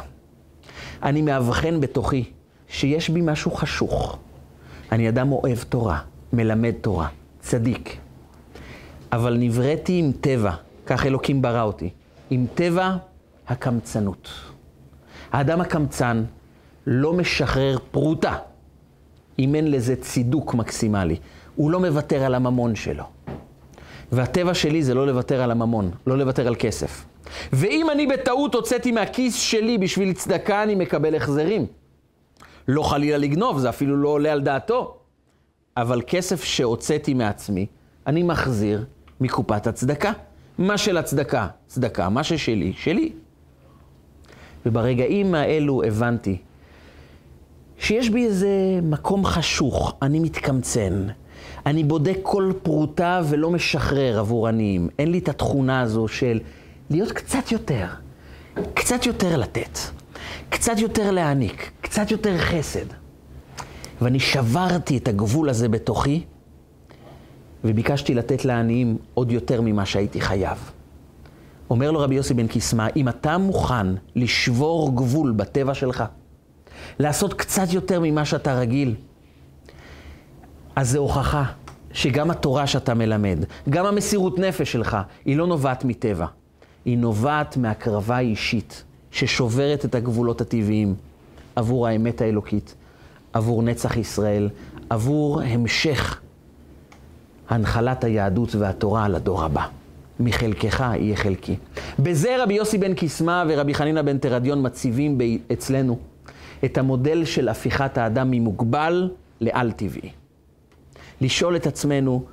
Speaker 1: אני מאבחן בתוכי שיש בי משהו חשוך. אני אדם אוהב תורה, מלמד תורה, צדיק. אבל נבראתי עם טבע, כך אלוקים ברא אותי, עם טבע הקמצנות. האדם הקמצן לא משחרר פרוטה אם אין לזה צידוק מקסימלי. הוא לא מוותר על הממון שלו. והטבע שלי זה לא לוותר על הממון, לא לוותר על כסף. ואם אני בטעות הוצאתי מהכיס שלי בשביל צדקה, אני מקבל החזרים. לא חלילה לגנוב, זה אפילו לא עולה על דעתו. אבל כסף שהוצאתי מעצמי, אני מחזיר מקופת הצדקה. מה של הצדקה, צדקה, מה ששלי, שלי. וברגעים האלו הבנתי שיש בי איזה מקום חשוך, אני מתקמצן. אני בודק כל פרוטה ולא משחרר עבור עניים. אין לי את התכונה הזו של להיות קצת יותר, קצת יותר לתת, קצת יותר להעניק, קצת יותר חסד. ואני שברתי את הגבול הזה בתוכי, וביקשתי לתת לעניים עוד יותר ממה שהייתי חייב. אומר לו רבי יוסי בן קיסמא, אם אתה מוכן לשבור גבול בטבע שלך, לעשות קצת יותר ממה שאתה רגיל, אז זה הוכחה שגם התורה שאתה מלמד, גם המסירות נפש שלך, היא לא נובעת מטבע. היא נובעת מהקרבה אישית ששוברת את הגבולות הטבעיים עבור האמת האלוקית, עבור נצח ישראל, עבור המשך הנחלת היהדות והתורה לדור הבא. מחלקך יהיה חלקי. בזה רבי יוסי בן קיסמא ורבי חנינא בן תרדיון מציבים אצלנו את המודל של הפיכת האדם ממוגבל לעל-טבעי. לשאול את עצמנו,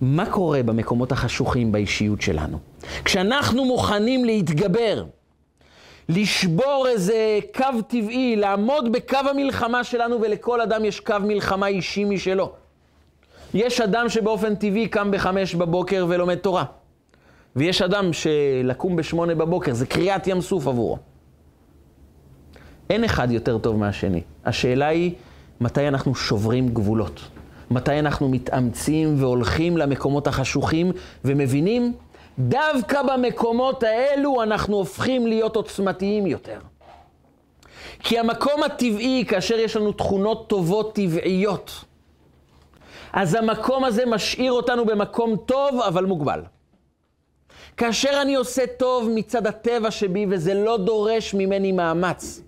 Speaker 1: מה קורה במקומות החשוכים באישיות שלנו? כשאנחנו מוכנים להתגבר, לשבור איזה קו טבעי, לעמוד בקו המלחמה שלנו, ולכל אדם יש קו מלחמה אישי משלו. יש אדם שבאופן טבעי קם בחמש בבוקר ולומד תורה. ויש אדם שלקום בשמונה בבוקר, זה קריעת ים סוף עבורו. אין אחד יותר טוב מהשני. השאלה היא, מתי אנחנו שוברים גבולות? מתי אנחנו מתאמצים והולכים למקומות החשוכים ומבינים, דווקא במקומות האלו אנחנו הופכים להיות עוצמתיים יותר. כי המקום הטבעי, כאשר יש לנו תכונות טובות טבעיות, אז המקום הזה משאיר אותנו במקום טוב, אבל מוגבל. כאשר אני עושה טוב מצד הטבע שבי, וזה לא דורש ממני מאמץ,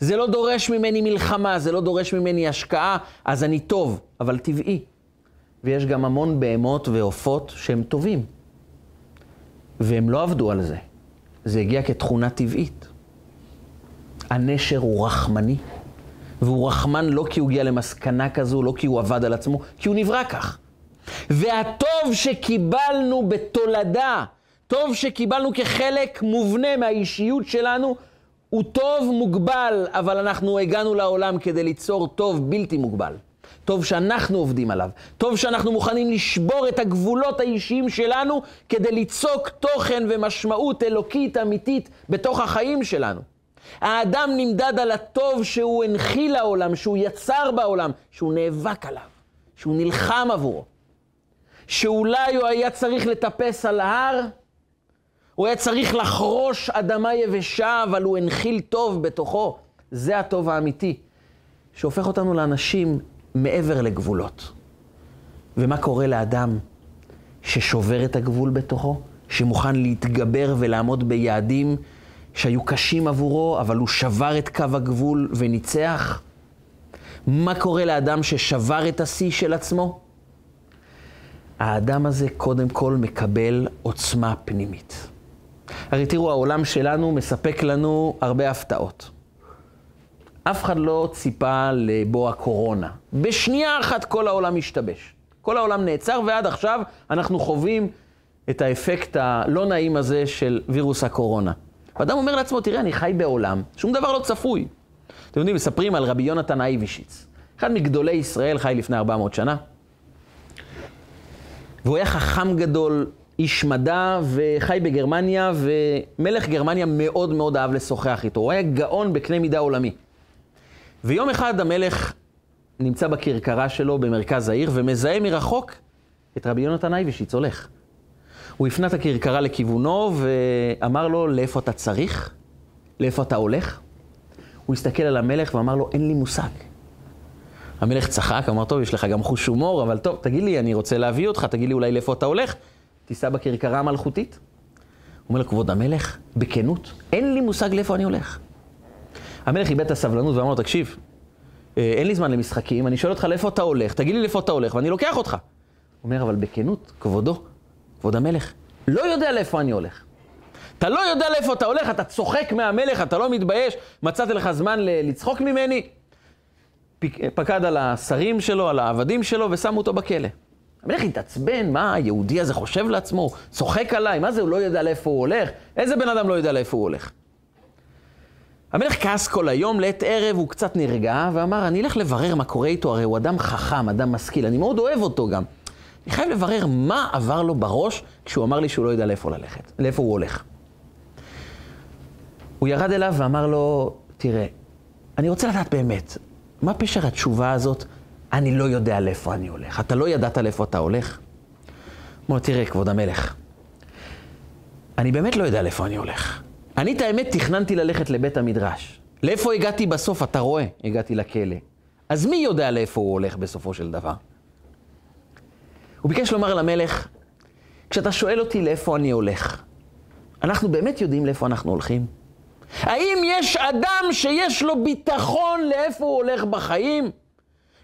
Speaker 1: זה לא דורש ממני מלחמה, זה לא דורש ממני השקעה, אז אני טוב, אבל טבעי. ויש גם המון בהמות ועופות שהם טובים. והם לא עבדו על זה. זה הגיע כתכונה טבעית. הנשר הוא רחמני, והוא רחמן לא כי הוא הגיע למסקנה כזו, לא כי הוא עבד על עצמו, כי הוא נברא כך. והטוב שקיבלנו בתולדה, טוב שקיבלנו כחלק מובנה מהאישיות שלנו, הוא טוב מוגבל, אבל אנחנו הגענו לעולם כדי ליצור טוב בלתי מוגבל. טוב שאנחנו עובדים עליו. טוב שאנחנו מוכנים לשבור את הגבולות האישיים שלנו כדי ליצוק תוכן ומשמעות אלוקית אמיתית בתוך החיים שלנו. האדם נמדד על הטוב שהוא הנחיל לעולם, שהוא יצר בעולם, שהוא נאבק עליו, שהוא נלחם עבורו. שאולי הוא היה צריך לטפס על ההר, הוא היה צריך לחרוש אדמה יבשה, אבל הוא הנחיל טוב בתוכו. זה הטוב האמיתי, שהופך אותנו לאנשים מעבר לגבולות. ומה קורה לאדם ששובר את הגבול בתוכו, שמוכן להתגבר ולעמוד ביעדים שהיו קשים עבורו, אבל הוא שבר את קו הגבול וניצח? מה קורה לאדם ששבר את השיא של עצמו? האדם הזה קודם כל מקבל עוצמה פנימית. הרי תראו, העולם שלנו מספק לנו הרבה הפתעות. אף אחד לא ציפה לבוא הקורונה. בשנייה אחת כל העולם השתבש. כל העולם נעצר, ועד עכשיו אנחנו חווים את האפקט הלא נעים הזה של וירוס הקורונה. ואדם אומר לעצמו, תראה, אני חי בעולם, שום דבר לא צפוי. אתם יודעים, מספרים על רבי יונתן אייבישיץ. אחד מגדולי ישראל, חי לפני 400 שנה. והוא היה חכם גדול, איש מדע, וחי בגרמניה, ומלך גרמניה מאוד מאוד אהב לשוחח איתו. הוא היה גאון בקנה מידה עולמי. ויום אחד המלך נמצא בכרכרה שלו במרכז העיר, ומזהה מרחוק את רבי יונתן אייבשיץ הולך. הוא הפנה את הכרכרה לכיוונו, ואמר לו, לאיפה אתה צריך? לאיפה אתה הולך? הוא הסתכל על המלך ואמר לו, אין לי מושג. המלך צחק, אמר, טוב, יש לך גם חוש הומור, אבל טוב, תגיד לי, אני רוצה להביא אותך, תגיד לי אולי לאיפה אתה הולך? תיסע בכרכרה המלכותית. הוא אומר לו, כבוד המלך, בכנות, אין לי מושג לאיפה אני הולך. המלך איבד את הסבלנות ואמר לו, תקשיב, אה, אין לי זמן למשחקים, אני שואל אותך לאיפה אתה הולך, תגיד לי לאיפה אתה הולך ואני לוקח אותך. הוא אומר, אבל בכנות, כבודו, כבוד המלך, לא יודע לאיפה אני הולך. אתה לא יודע לאיפה אתה הולך, אתה צוחק מהמלך, אתה לא מתבייש, מצאתי לך זמן לצחוק ממני. פקד על השרים שלו, על העבדים שלו, ושמו אותו בכלא. המלך התעצבן, מה היהודי הזה חושב לעצמו? צוחק עליי, מה זה, הוא לא יודע לאיפה הוא הולך? איזה בן אדם לא יודע לאיפה הוא הולך? המלך כעס כל היום, לעת ערב הוא קצת נרגע, ואמר, אני אלך לברר מה קורה איתו, הרי הוא אדם חכם, אדם משכיל, אני מאוד אוהב אותו גם. אני חייב לברר מה עבר לו בראש כשהוא אמר לי שהוא לא יודע לאיפה ללכת, לאיפה הוא הולך. הוא ירד אליו ואמר לו, תראה, אני רוצה לדעת באמת, מה פשר התשובה הזאת, אני לא יודע לאיפה אני הולך. אתה לא ידעת לאיפה אתה הולך? הוא אומר, תראה, כבוד המלך, אני באמת לא יודע לאיפה אני הולך. אני, את האמת, תכננתי ללכת לבית המדרש. לאיפה הגעתי בסוף? אתה רואה, הגעתי לכלא. אז מי יודע לאיפה הוא הולך בסופו של דבר? הוא ביקש לומר למלך, כשאתה שואל אותי לאיפה אני הולך, אנחנו באמת יודעים לאיפה אנחנו הולכים? האם יש אדם שיש לו ביטחון לאיפה הוא הולך בחיים?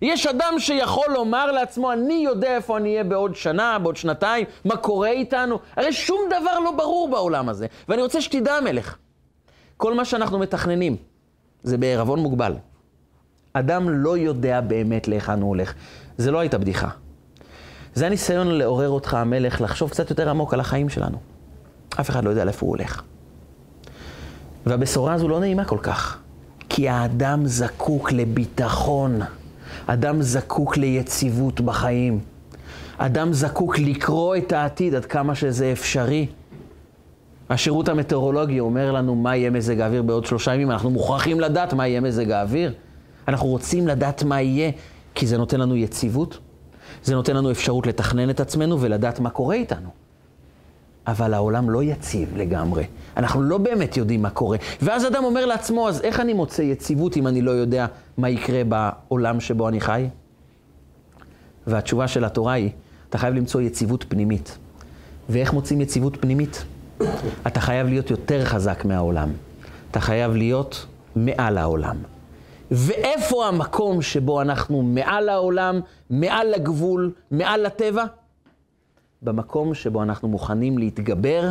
Speaker 1: יש אדם שיכול לומר לעצמו, אני יודע איפה אני אהיה בעוד שנה, בעוד שנתיים, מה קורה איתנו? הרי שום דבר לא ברור בעולם הזה. ואני רוצה שתדע, המלך, כל מה שאנחנו מתכננים זה בערבון מוגבל. אדם לא יודע באמת להיכן הוא הולך. זה לא הייתה בדיחה. זה הניסיון לעורר אותך, המלך, לחשוב קצת יותר עמוק על החיים שלנו. אף אחד לא יודע לאיפה הוא הולך. והבשורה הזו לא נעימה כל כך, כי האדם זקוק לביטחון. אדם זקוק ליציבות בחיים. אדם זקוק לקרוא את העתיד עד כמה שזה אפשרי. השירות המטאורולוגי אומר לנו מה יהיה מזג האוויר בעוד שלושה ימים, אנחנו מוכרחים לדעת מה יהיה מזג האוויר. אנחנו רוצים לדעת מה יהיה, כי זה נותן לנו יציבות, זה נותן לנו אפשרות לתכנן את עצמנו ולדעת מה קורה איתנו. אבל העולם לא יציב לגמרי. אנחנו לא באמת יודעים מה קורה. ואז אדם אומר לעצמו, אז איך אני מוצא יציבות אם אני לא יודע מה יקרה בעולם שבו אני חי? והתשובה של התורה היא, אתה חייב למצוא יציבות פנימית. ואיך מוצאים יציבות פנימית? אתה חייב להיות יותר חזק מהעולם. אתה חייב להיות מעל העולם. ואיפה המקום שבו אנחנו מעל העולם, מעל הגבול, מעל הטבע? במקום שבו אנחנו מוכנים להתגבר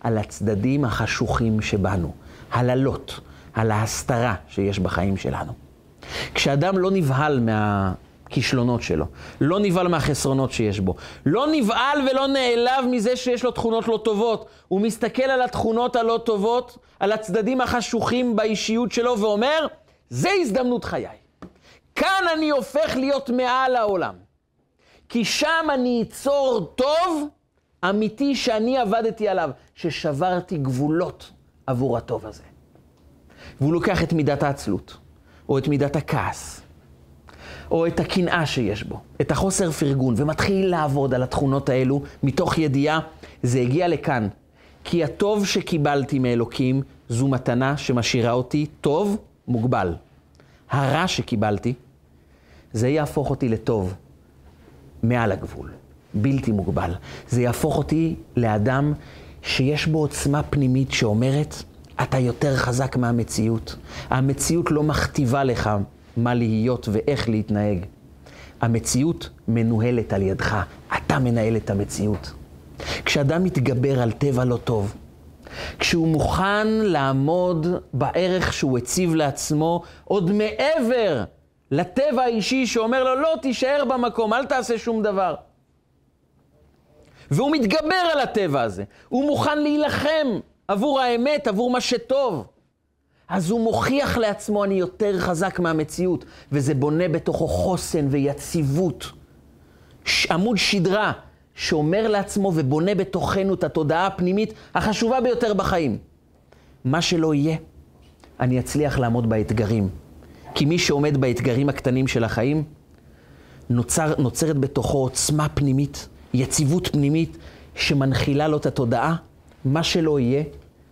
Speaker 1: על הצדדים החשוכים שבנו, הללות, על ההסתרה שיש בחיים שלנו. כשאדם לא נבהל מהכישלונות שלו, לא נבהל מהחסרונות שיש בו, לא נבהל ולא נעלב מזה שיש לו תכונות לא טובות, הוא מסתכל על התכונות הלא טובות, על הצדדים החשוכים באישיות שלו ואומר, זה הזדמנות חיי. כאן אני הופך להיות מעל העולם. כי שם אני אצור טוב אמיתי שאני עבדתי עליו, ששברתי גבולות עבור הטוב הזה. והוא לוקח את מידת העצלות, או את מידת הכעס, או את הקנאה שיש בו, את החוסר פרגון, ומתחיל לעבוד על התכונות האלו מתוך ידיעה, זה הגיע לכאן. כי הטוב שקיבלתי מאלוקים זו מתנה שמשאירה אותי טוב מוגבל. הרע שקיבלתי, זה יהפוך אותי לטוב מעל הגבול, בלתי מוגבל. זה יהפוך אותי לאדם שיש בו עוצמה פנימית שאומרת, אתה יותר חזק מהמציאות. המציאות לא מכתיבה לך מה להיות ואיך להתנהג. המציאות מנוהלת על ידך, אתה מנהל את המציאות. כשאדם מתגבר על טבע לא טוב, כשהוא מוכן לעמוד בערך שהוא הציב לעצמו עוד מעבר לטבע האישי שאומר לו, לא, תישאר במקום, אל תעשה שום דבר. והוא מתגבר על הטבע הזה, הוא מוכן להילחם עבור האמת, עבור מה שטוב. אז הוא מוכיח לעצמו, אני יותר חזק מהמציאות, וזה בונה בתוכו חוסן ויציבות. עמוד שדרה שאומר לעצמו ובונה בתוכנו את התודעה הפנימית החשובה ביותר בחיים. מה שלא יהיה, אני אצליח לעמוד באתגרים. כי מי שעומד באתגרים הקטנים של החיים, נוצר, נוצרת בתוכו עוצמה פנימית, יציבות פנימית, שמנחילה לו את התודעה. מה שלא יהיה,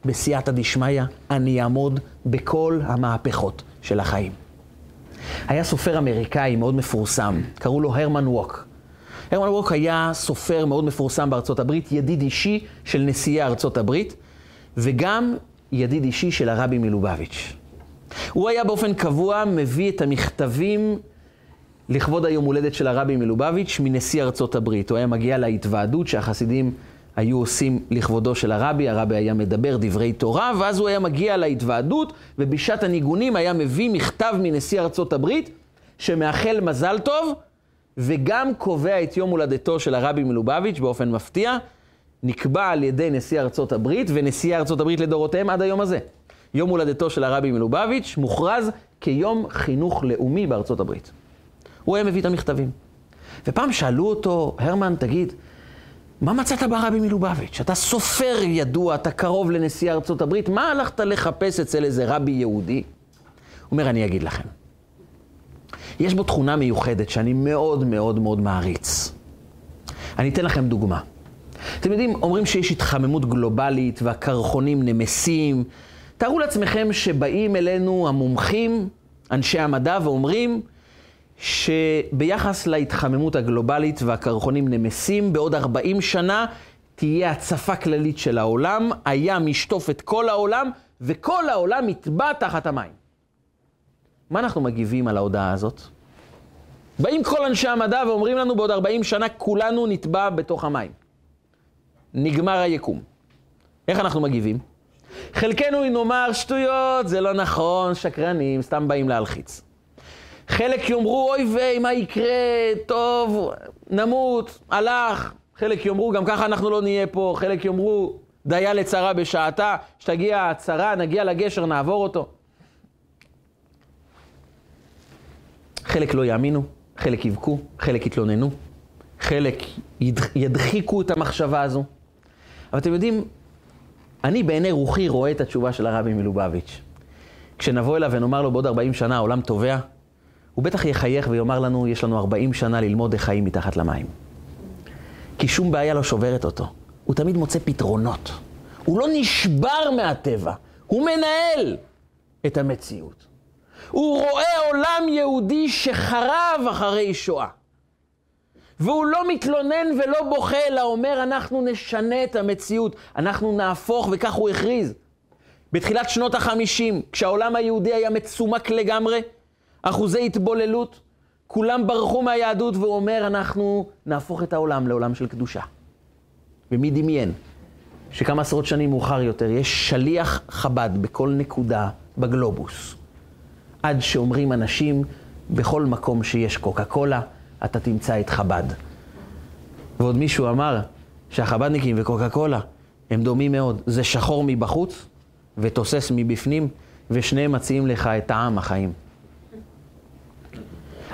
Speaker 1: בסייעתא דשמיא, אני אעמוד בכל המהפכות של החיים. היה סופר אמריקאי מאוד מפורסם, קראו לו הרמן ווק. הרמן ווק היה סופר מאוד מפורסם בארצות הברית, ידיד אישי של נשיאי ארצות הברית, וגם ידיד אישי של הרבי מלובביץ'. הוא היה באופן קבוע מביא את המכתבים לכבוד היום הולדת של הרבי מלובביץ' מנשיא ארצות הברית. הוא היה מגיע להתוועדות שהחסידים היו עושים לכבודו של הרבי, הרבי היה מדבר דברי תורה, ואז הוא היה מגיע להתוועדות, ובשעת הניגונים היה מביא מכתב מנשיא ארצות הברית, שמאחל מזל טוב, וגם קובע את יום הולדתו של הרבי מלובביץ' באופן מפתיע, נקבע על ידי נשיא ארצות הברית ונשיאי ארצות הברית לדורותיהם עד היום הזה. יום הולדתו של הרבי מלובביץ' מוכרז כיום חינוך לאומי בארצות הברית. הוא היה מביא את המכתבים. ופעם שאלו אותו, הרמן, תגיד, מה מצאת ברבי מלובביץ'? אתה סופר ידוע, אתה קרוב לנשיא ארצות הברית, מה הלכת לחפש אצל איזה רבי יהודי? הוא אומר, אני אגיד לכם. יש בו תכונה מיוחדת שאני מאוד מאוד מאוד מעריץ. אני אתן לכם דוגמה. אתם יודעים, אומרים שיש התחממות גלובלית והקרחונים נמסים. תארו לעצמכם שבאים אלינו המומחים, אנשי המדע, ואומרים שביחס להתחממות הגלובלית והקרחונים נמסים, בעוד 40 שנה תהיה הצפה כללית של העולם, הים ישטוף את כל העולם, וכל העולם יטבע תחת המים. מה אנחנו מגיבים על ההודעה הזאת? באים כל אנשי המדע ואומרים לנו, בעוד 40 שנה כולנו נטבע בתוך המים. נגמר היקום. איך אנחנו מגיבים? חלקנו נאמר, שטויות, זה לא נכון, שקרנים, סתם באים להלחיץ. חלק יאמרו, אוי ויי, מה יקרה, טוב, נמות, הלך. חלק יאמרו, גם ככה אנחנו לא נהיה פה. חלק יאמרו, דיה לצרה בשעתה, שתגיע הצרה, נגיע לגשר, נעבור אותו. חלק לא יאמינו, חלק יבכו, חלק יתלוננו, חלק ידחיקו את המחשבה הזו. אבל אתם יודעים, אני בעיני רוחי רואה את התשובה של הרבי מלובביץ'. כשנבוא אליו ונאמר לו בעוד 40 שנה העולם טובע, הוא בטח יחייך ויאמר לנו, יש לנו 40 שנה ללמוד איך חיים מתחת למים. כי שום בעיה לא שוברת אותו. הוא תמיד מוצא פתרונות. הוא לא נשבר מהטבע, הוא מנהל את המציאות. הוא רואה עולם יהודי שחרב אחרי שואה. והוא לא מתלונן ולא בוכה, אלא אומר, אנחנו נשנה את המציאות, אנחנו נהפוך, וכך הוא הכריז. בתחילת שנות החמישים, כשהעולם היהודי היה מצומק לגמרי, אחוזי התבוללות, כולם ברחו מהיהדות, והוא אומר, אנחנו נהפוך את העולם לעולם של קדושה. ומי דמיין שכמה עשרות שנים מאוחר יותר יש שליח חב"ד בכל נקודה בגלובוס. עד שאומרים אנשים, בכל מקום שיש קוקה קולה, אתה תמצא את חב"ד. ועוד מישהו אמר שהחב"דניקים וקוקה קולה הם דומים מאוד. זה שחור מבחוץ ותוסס מבפנים, ושניהם מציעים לך את טעם החיים.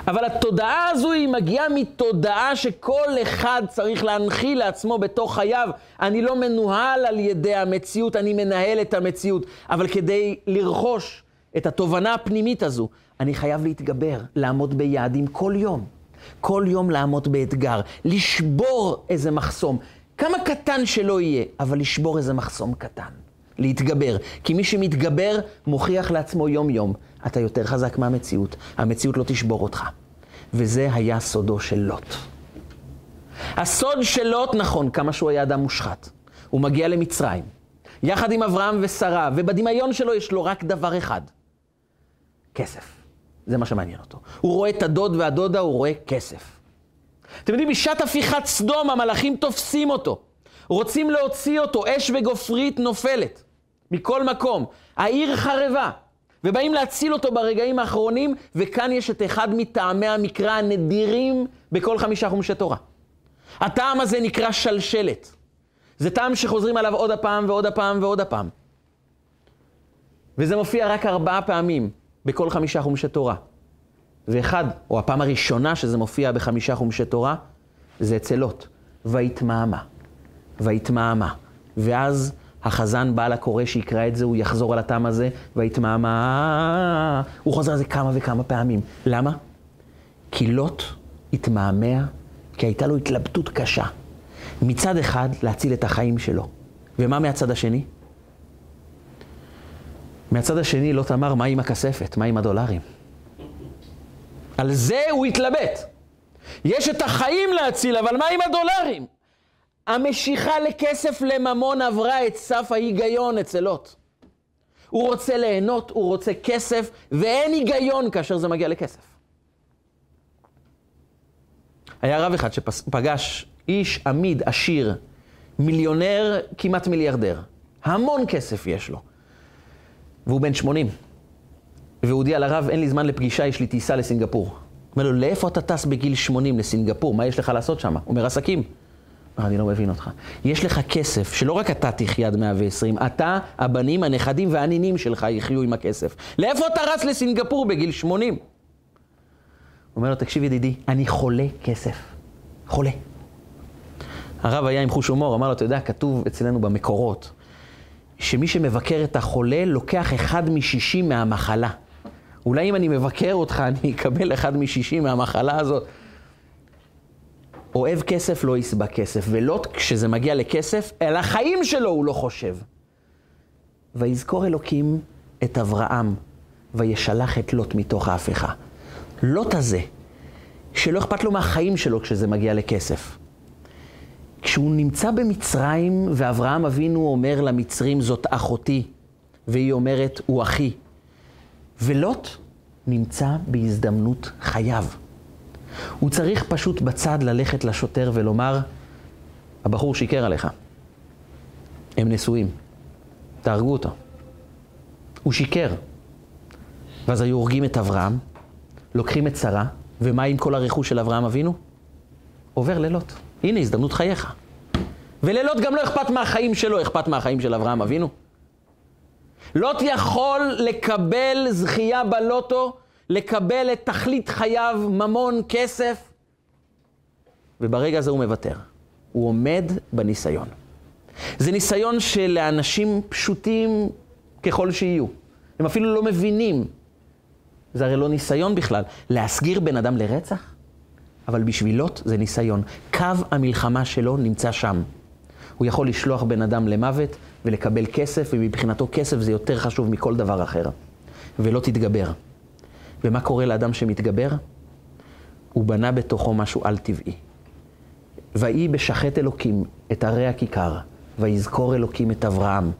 Speaker 1: אבל התודעה הזו היא מגיעה מתודעה שכל אחד צריך להנחיל לעצמו בתוך חייו. אני לא מנוהל על ידי המציאות, אני מנהל את המציאות. אבל כדי לרכוש את התובנה הפנימית הזו, אני חייב להתגבר, לעמוד ביעדים כל יום. כל יום לעמוד באתגר, לשבור איזה מחסום. כמה קטן שלא יהיה, אבל לשבור איזה מחסום קטן. להתגבר. כי מי שמתגבר מוכיח לעצמו יום-יום, אתה יותר חזק מהמציאות, המציאות לא תשבור אותך. וזה היה סודו של לוט. הסוד של לוט, נכון, כמה שהוא היה אדם מושחת. הוא מגיע למצרים, יחד עם אברהם ושרה, ובדמיון שלו יש לו רק דבר אחד, כסף. זה מה שמעניין אותו. הוא רואה את הדוד והדודה, הוא רואה כסף. אתם יודעים, בשעת הפיכת סדום המלאכים תופסים אותו. רוצים להוציא אותו, אש וגופרית נופלת. מכל מקום. העיר חרבה. ובאים להציל אותו ברגעים האחרונים, וכאן יש את אחד מטעמי המקרא הנדירים בכל חמישה חומשי תורה. הטעם הזה נקרא שלשלת. זה טעם שחוזרים עליו עוד הפעם ועוד הפעם ועוד הפעם. וזה מופיע רק ארבעה פעמים בכל חמישה חומשי תורה. ואחד, או הפעם הראשונה שזה מופיע בחמישה חומשי תורה, זה אצל לוט. ויתמהמה. ויתמהמה. ואז החזן בעל הקורא שיקרא את זה, הוא יחזור על הטעם הזה, ויתמהמה. הוא חוזר על זה כמה וכמה פעמים. למה? כי לוט התמהמה, כי הייתה לו התלבטות קשה. מצד אחד, להציל את החיים שלו. ומה מהצד השני? מהצד השני, לוט אמר, מה עם הכספת? מה עם הדולרים? על זה הוא התלבט. יש את החיים להציל, אבל מה עם הדולרים? המשיכה לכסף לממון עברה את סף ההיגיון אצל לוט. הוא רוצה ליהנות, הוא רוצה כסף, ואין היגיון כאשר זה מגיע לכסף. היה רב אחד שפגש איש עמיד, עשיר, מיליונר, כמעט מיליארדר. המון כסף יש לו. והוא בן 80. והוא הודיע לרב, אין לי זמן לפגישה, יש לי טיסה לסינגפור. אומר לו, לאיפה אתה טס בגיל 80 לסינגפור? מה יש לך לעשות שם? הוא אומר, עסקים. אני לא מבין אותך. יש לך כסף, שלא רק אתה תחיה עד 120, אתה, הבנים, הנכדים והנינים שלך יחיו עם הכסף. לאיפה אתה רץ לסינגפור בגיל 80? הוא אומר לו, תקשיב ידידי, אני חולה כסף. חולה. הרב היה עם חוש הומור, אמר לו, אתה יודע, כתוב אצלנו במקורות, שמי שמבקר את החולה לוקח אחד משישים מהמחלה. אולי אם אני מבקר אותך, (laughs) אני אקבל אחד משישים מהמחלה הזאת. אוהב כסף לא יסבע כסף, ולוט, כשזה מגיע לכסף, על החיים שלו הוא לא חושב. ויזכור אלוקים את אברהם, וישלח את לוט מתוך ההפכה. לוט הזה, שלא אכפת לו מהחיים שלו כשזה מגיע לכסף. כשהוא נמצא במצרים, ואברהם אבינו אומר למצרים, זאת אחותי, והיא אומרת, הוא אחי. ולוט נמצא בהזדמנות חייו. הוא צריך פשוט בצד ללכת לשוטר ולומר, הבחור שיקר עליך. הם נשואים. תהרגו אותו. הוא שיקר. ואז היו הורגים את אברהם, לוקחים את שרה, ומה עם כל הרכוש של אברהם אבינו? עובר לילות. הנה, הזדמנות חייך. ולילות גם לא אכפת מהחיים שלו, אכפת מהחיים של אברהם אבינו. לוט יכול לקבל זכייה בלוטו לקבל את תכלית חייו, ממון, כסף, וברגע הזה הוא מוותר. הוא עומד בניסיון. זה ניסיון שלאנשים פשוטים ככל שיהיו. הם אפילו לא מבינים. זה הרי לא ניסיון בכלל. להסגיר בן אדם לרצח? אבל בשבילות זה ניסיון. קו המלחמה שלו נמצא שם. הוא יכול לשלוח בן אדם למוות ולקבל כסף, ומבחינתו כסף זה יותר חשוב מכל דבר אחר. ולא תתגבר. ומה קורה לאדם שמתגבר? הוא בנה בתוכו משהו על-טבעי. ויהי בשחט אלוקים את ערי הכיכר, ויזכור אלוקים את אברהם,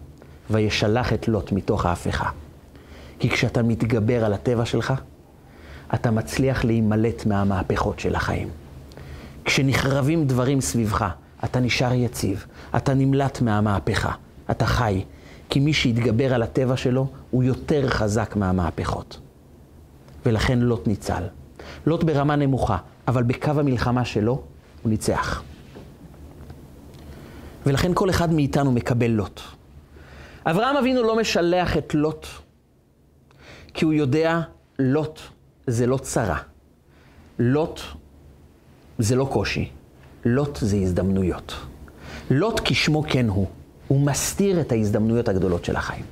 Speaker 1: וישלח את לוט מתוך ההפכה. כי כשאתה מתגבר על הטבע שלך, אתה מצליח להימלט מהמהפכות של החיים. כשנחרבים דברים סביבך, אתה נשאר יציב, אתה נמלט מהמהפכה, אתה חי, כי מי שיתגבר על הטבע שלו, הוא יותר חזק מהמהפכות. ולכן לוט ניצל. לוט ברמה נמוכה, אבל בקו המלחמה שלו הוא ניצח. ולכן כל אחד מאיתנו מקבל לוט. אברהם אבינו לא משלח את לוט, כי הוא יודע, לוט זה לא צרה. לוט זה לא קושי, לוט זה הזדמנויות. לוט כשמו כן הוא, הוא מסתיר את ההזדמנויות הגדולות של החיים.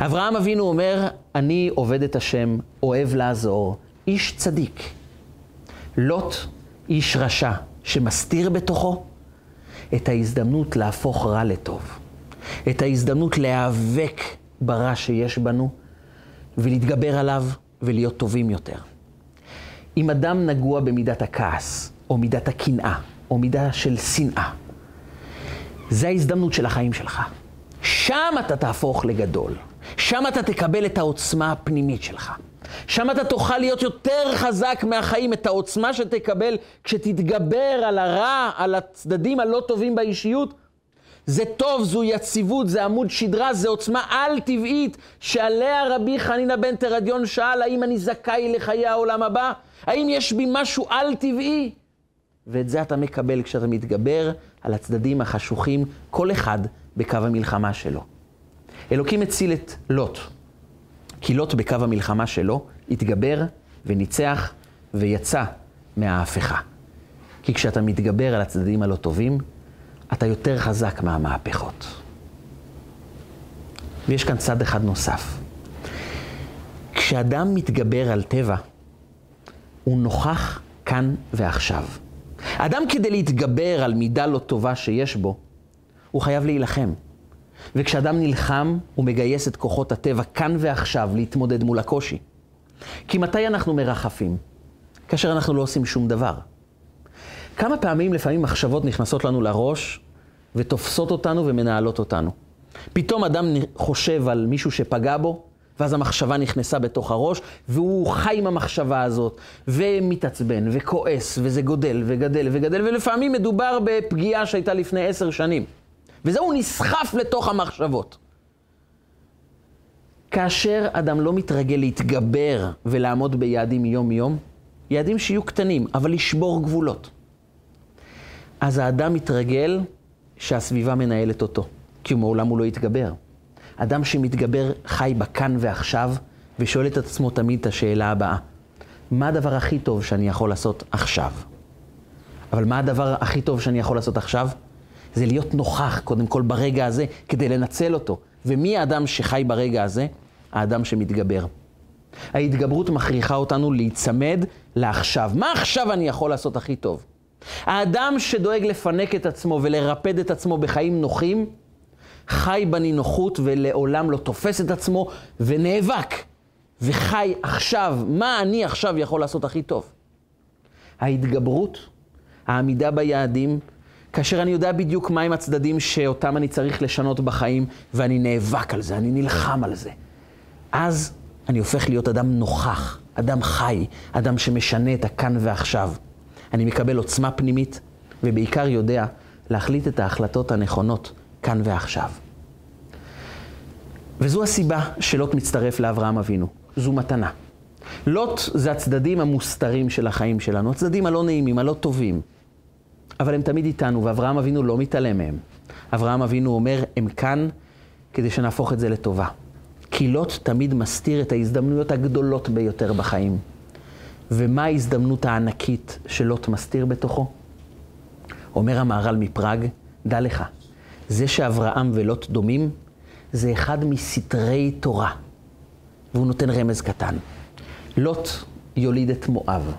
Speaker 1: אברהם אבינו אומר, אני עובד את השם, אוהב לעזור, איש צדיק. לוט, איש רשע, שמסתיר בתוכו את ההזדמנות להפוך רע לטוב. את ההזדמנות להיאבק ברע שיש בנו ולהתגבר עליו ולהיות טובים יותר. אם אדם נגוע במידת הכעס, או מידת הקנאה, או מידה של שנאה, זה ההזדמנות של החיים שלך. שם אתה תהפוך לגדול. שם אתה תקבל את העוצמה הפנימית שלך. שם אתה תוכל להיות יותר חזק מהחיים, את העוצמה שתקבל כשתתגבר על הרע, על הצדדים הלא טובים באישיות. זה טוב, זו יציבות, זה עמוד שדרה, זה עוצמה על-טבעית, שעליה רבי חנינא בן תרדיון שאל, האם אני זכאי לחיי העולם הבא? האם יש בי משהו על-טבעי? ואת זה אתה מקבל כשאתה מתגבר על הצדדים החשוכים, כל אחד בקו המלחמה שלו. אלוקים הציל את לוט, כי לוט בקו המלחמה שלו התגבר וניצח ויצא מההפכה. כי כשאתה מתגבר על הצדדים הלא טובים, אתה יותר חזק מהמהפכות. ויש כאן צד אחד נוסף. כשאדם מתגבר על טבע, הוא נוכח כאן ועכשיו. אדם כדי להתגבר על מידה לא טובה שיש בו, הוא חייב להילחם. וכשאדם נלחם, הוא מגייס את כוחות הטבע כאן ועכשיו להתמודד מול הקושי. כי מתי אנחנו מרחפים? כאשר אנחנו לא עושים שום דבר. כמה פעמים לפעמים מחשבות נכנסות לנו לראש ותופסות אותנו ומנהלות אותנו. פתאום אדם חושב על מישהו שפגע בו, ואז המחשבה נכנסה בתוך הראש, והוא חי עם המחשבה הזאת, ומתעצבן, וכועס, וזה גודל, וגדל, וגדל, ולפעמים מדובר בפגיעה שהייתה לפני עשר שנים. וזה הוא נסחף לתוך המחשבות. כאשר אדם לא מתרגל להתגבר ולעמוד ביעדים יום-יום, יעדים שיהיו קטנים, אבל לשבור גבולות. אז האדם מתרגל שהסביבה מנהלת אותו, כי מעולם הוא לא יתגבר. אדם שמתגבר חי בכאן ועכשיו, ושואל את עצמו תמיד את השאלה הבאה: מה הדבר הכי טוב שאני יכול לעשות עכשיו? אבל מה הדבר הכי טוב שאני יכול לעשות עכשיו? זה להיות נוכח, קודם כל, ברגע הזה, כדי לנצל אותו. ומי האדם שחי ברגע הזה? האדם שמתגבר. ההתגברות מכריחה אותנו להיצמד לעכשיו. מה עכשיו אני יכול לעשות הכי טוב? האדם שדואג לפנק את עצמו ולרפד את עצמו בחיים נוחים, חי בנינוחות ולעולם לא תופס את עצמו ונאבק וחי עכשיו, מה אני עכשיו יכול לעשות הכי טוב? ההתגברות, העמידה ביעדים, כאשר אני יודע בדיוק מהם הצדדים שאותם אני צריך לשנות בחיים, ואני נאבק על זה, אני נלחם על זה. אז אני הופך להיות אדם נוכח, אדם חי, אדם שמשנה את הכאן ועכשיו. אני מקבל עוצמה פנימית, ובעיקר יודע להחליט את ההחלטות הנכונות כאן ועכשיו. וזו הסיבה שלוט מצטרף לאברהם אבינו. זו מתנה. לוט זה הצדדים המוסתרים של החיים שלנו, הצדדים הלא נעימים, הלא טובים. אבל הם תמיד איתנו, ואברהם אבינו לא מתעלם מהם. אברהם אבינו אומר, הם כאן כדי שנהפוך את זה לטובה. כי לוט תמיד מסתיר את ההזדמנויות הגדולות ביותר בחיים. ומה ההזדמנות הענקית שלוט מסתיר בתוכו? אומר המהר"ל מפראג, דע לך, זה שאברהם ולוט דומים, זה אחד מסתרי תורה. והוא נותן רמז קטן. לוט יוליד את מואב.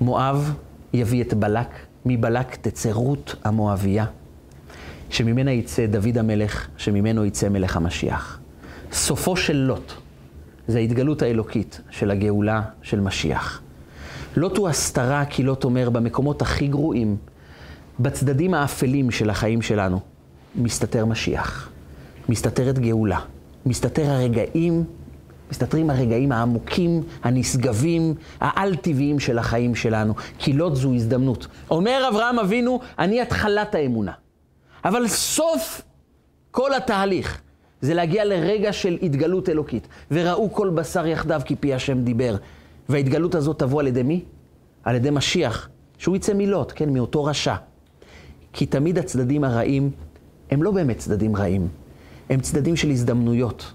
Speaker 1: מואב יביא את בלק, מבלק תצא רות המואבייה, שממנה יצא דוד המלך, שממנו יצא מלך המשיח. סופו של לוט זה ההתגלות האלוקית של הגאולה של משיח. לוט הוא הסתרה, כי לוט אומר, במקומות הכי גרועים, בצדדים האפלים של החיים שלנו, מסתתר משיח, מסתתרת גאולה, מסתתר הרגעים, מסתתרים הרגעים העמוקים, הנשגבים, העל-טבעיים של החיים שלנו, כי לוט זו הזדמנות. אומר אברהם אבינו, אני התחלת האמונה. אבל סוף כל התהליך זה להגיע לרגע של התגלות אלוקית. וראו כל בשר יחדיו כי פי השם דיבר. וההתגלות הזאת תבוא על ידי מי? על ידי משיח, שהוא יצא מלוט, כן, מאותו רשע. כי תמיד הצדדים הרעים הם לא באמת צדדים רעים, הם צדדים של הזדמנויות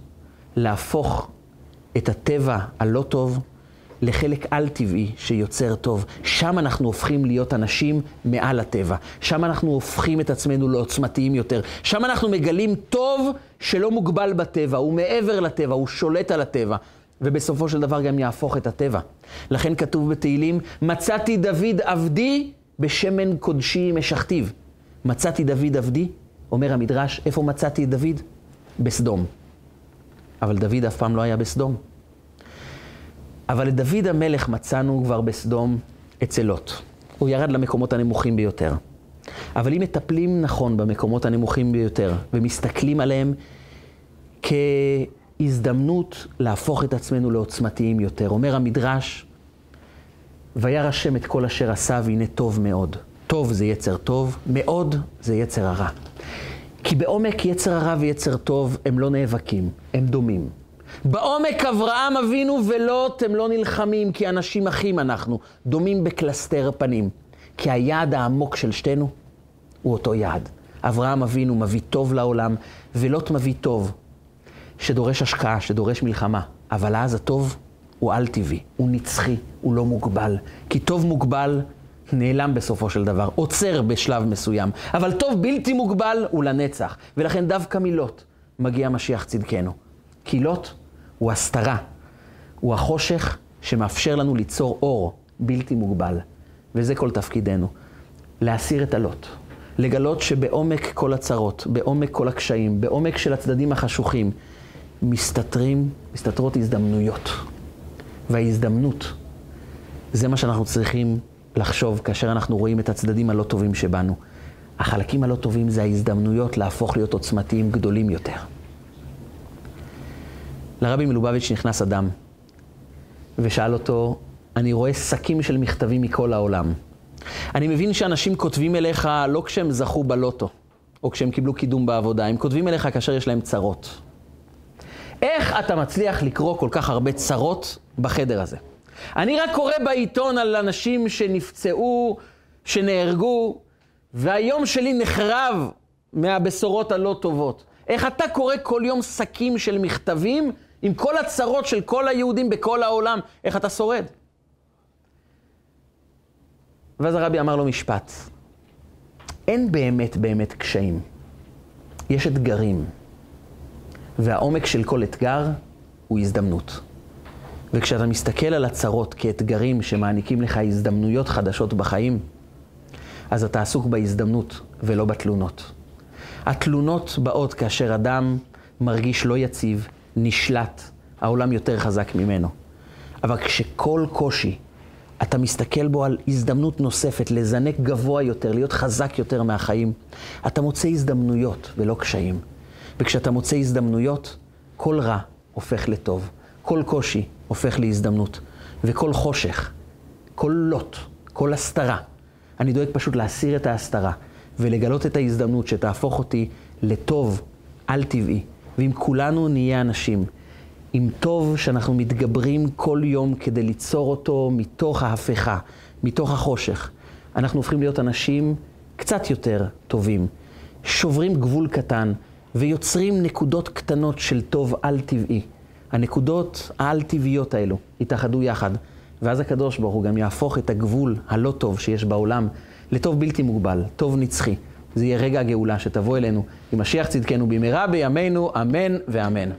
Speaker 1: להפוך את הטבע הלא טוב לחלק על-טבעי שיוצר טוב. שם אנחנו הופכים להיות אנשים מעל הטבע. שם אנחנו הופכים את עצמנו לעוצמתיים יותר. שם אנחנו מגלים טוב שלא מוגבל בטבע, הוא מעבר לטבע, הוא שולט על הטבע. ובסופו של דבר גם יהפוך את הטבע. לכן כתוב בתהילים, מצאתי דוד עבדי בשמן קודשי משכתיו. מצאתי דוד עבדי, אומר המדרש, איפה מצאתי את דוד? בסדום. אבל דוד אף פעם לא היה בסדום. אבל את דוד המלך מצאנו כבר בסדום אצל לוט. הוא ירד למקומות הנמוכים ביותר. אבל אם מטפלים נכון במקומות הנמוכים ביותר, ומסתכלים עליהם כהזדמנות להפוך את עצמנו לעוצמתיים יותר, אומר המדרש, וירא השם את כל אשר עשה, והנה טוב מאוד. טוב זה יצר טוב, מאוד זה יצר הרע. כי בעומק יצר הרע ויצר טוב הם לא נאבקים, הם דומים. בעומק אברהם אבינו ולוט הם לא נלחמים, כי אנשים אחים אנחנו, דומים בקלסתר פנים. כי היעד העמוק של שתינו הוא אותו יעד. אברהם אבינו מביא טוב לעולם, ולוט מביא טוב, שדורש השקעה, שדורש מלחמה. אבל אז הטוב הוא על-טבעי, הוא נצחי, הוא לא מוגבל. כי טוב מוגבל נעלם בסופו של דבר, עוצר בשלב מסוים. אבל טוב בלתי מוגבל הוא לנצח. ולכן דווקא מלוט מגיע משיח צדקנו. כי לוט הוא הסתרה, הוא החושך שמאפשר לנו ליצור אור בלתי מוגבל. וזה כל תפקידנו, להסיר את הלוט. לגלות שבעומק כל הצרות, בעומק כל הקשיים, בעומק של הצדדים החשוכים, מסתתרים, מסתתרות הזדמנויות. וההזדמנות, זה מה שאנחנו צריכים לחשוב כאשר אנחנו רואים את הצדדים הלא טובים שבנו. החלקים הלא טובים זה ההזדמנויות להפוך להיות עוצמתיים גדולים יותר. לרבי מלובביץ' נכנס אדם ושאל אותו, אני רואה שקים של מכתבים מכל העולם. אני מבין שאנשים כותבים אליך לא כשהם זכו בלוטו, או כשהם קיבלו קידום בעבודה, הם כותבים אליך כאשר יש להם צרות. איך אתה מצליח לקרוא כל כך הרבה צרות בחדר הזה? אני רק קורא בעיתון על אנשים שנפצעו, שנהרגו, והיום שלי נחרב מהבשורות הלא טובות. איך אתה קורא כל יום שקים של מכתבים עם כל הצרות של כל היהודים בכל העולם, איך אתה שורד? ואז הרבי אמר לו משפט, אין באמת באמת קשיים, יש אתגרים, והעומק של כל אתגר הוא הזדמנות. וכשאתה מסתכל על הצרות כאתגרים שמעניקים לך הזדמנויות חדשות בחיים, אז אתה עסוק בהזדמנות ולא בתלונות. התלונות באות כאשר אדם מרגיש לא יציב, נשלט, העולם יותר חזק ממנו. אבל כשכל קושי, אתה מסתכל בו על הזדמנות נוספת, לזנק גבוה יותר, להיות חזק יותר מהחיים, אתה מוצא הזדמנויות ולא קשיים. וכשאתה מוצא הזדמנויות, כל רע הופך לטוב, כל קושי הופך להזדמנות, וכל חושך, כל לוט, כל הסתרה, אני דואג פשוט להסיר את ההסתרה ולגלות את ההזדמנות שתהפוך אותי לטוב על-טבעי. ואם כולנו נהיה אנשים עם טוב שאנחנו מתגברים כל יום כדי ליצור אותו מתוך ההפכה, מתוך החושך, אנחנו הופכים להיות אנשים קצת יותר טובים, שוברים גבול קטן ויוצרים נקודות קטנות של טוב על-טבעי. הנקודות העל-טבעיות האלו יתאחדו יחד, ואז הקדוש ברוך הוא גם יהפוך את הגבול הלא טוב שיש בעולם לטוב בלתי מוגבל, טוב נצחי. זה יהיה רגע הגאולה שתבוא אלינו עם משיח צדקנו במהרה בימינו, אמן ואמן.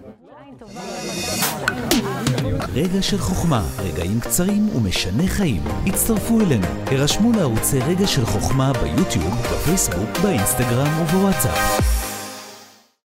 Speaker 2: רגע של חוכמה, רגעים קצרים ומשנה חיים. הצטרפו אלינו, הרשמו לערוצי רגע של חוכמה ביוטיוב, בפייסבוק, באינסטגרם ובוואטסאפ.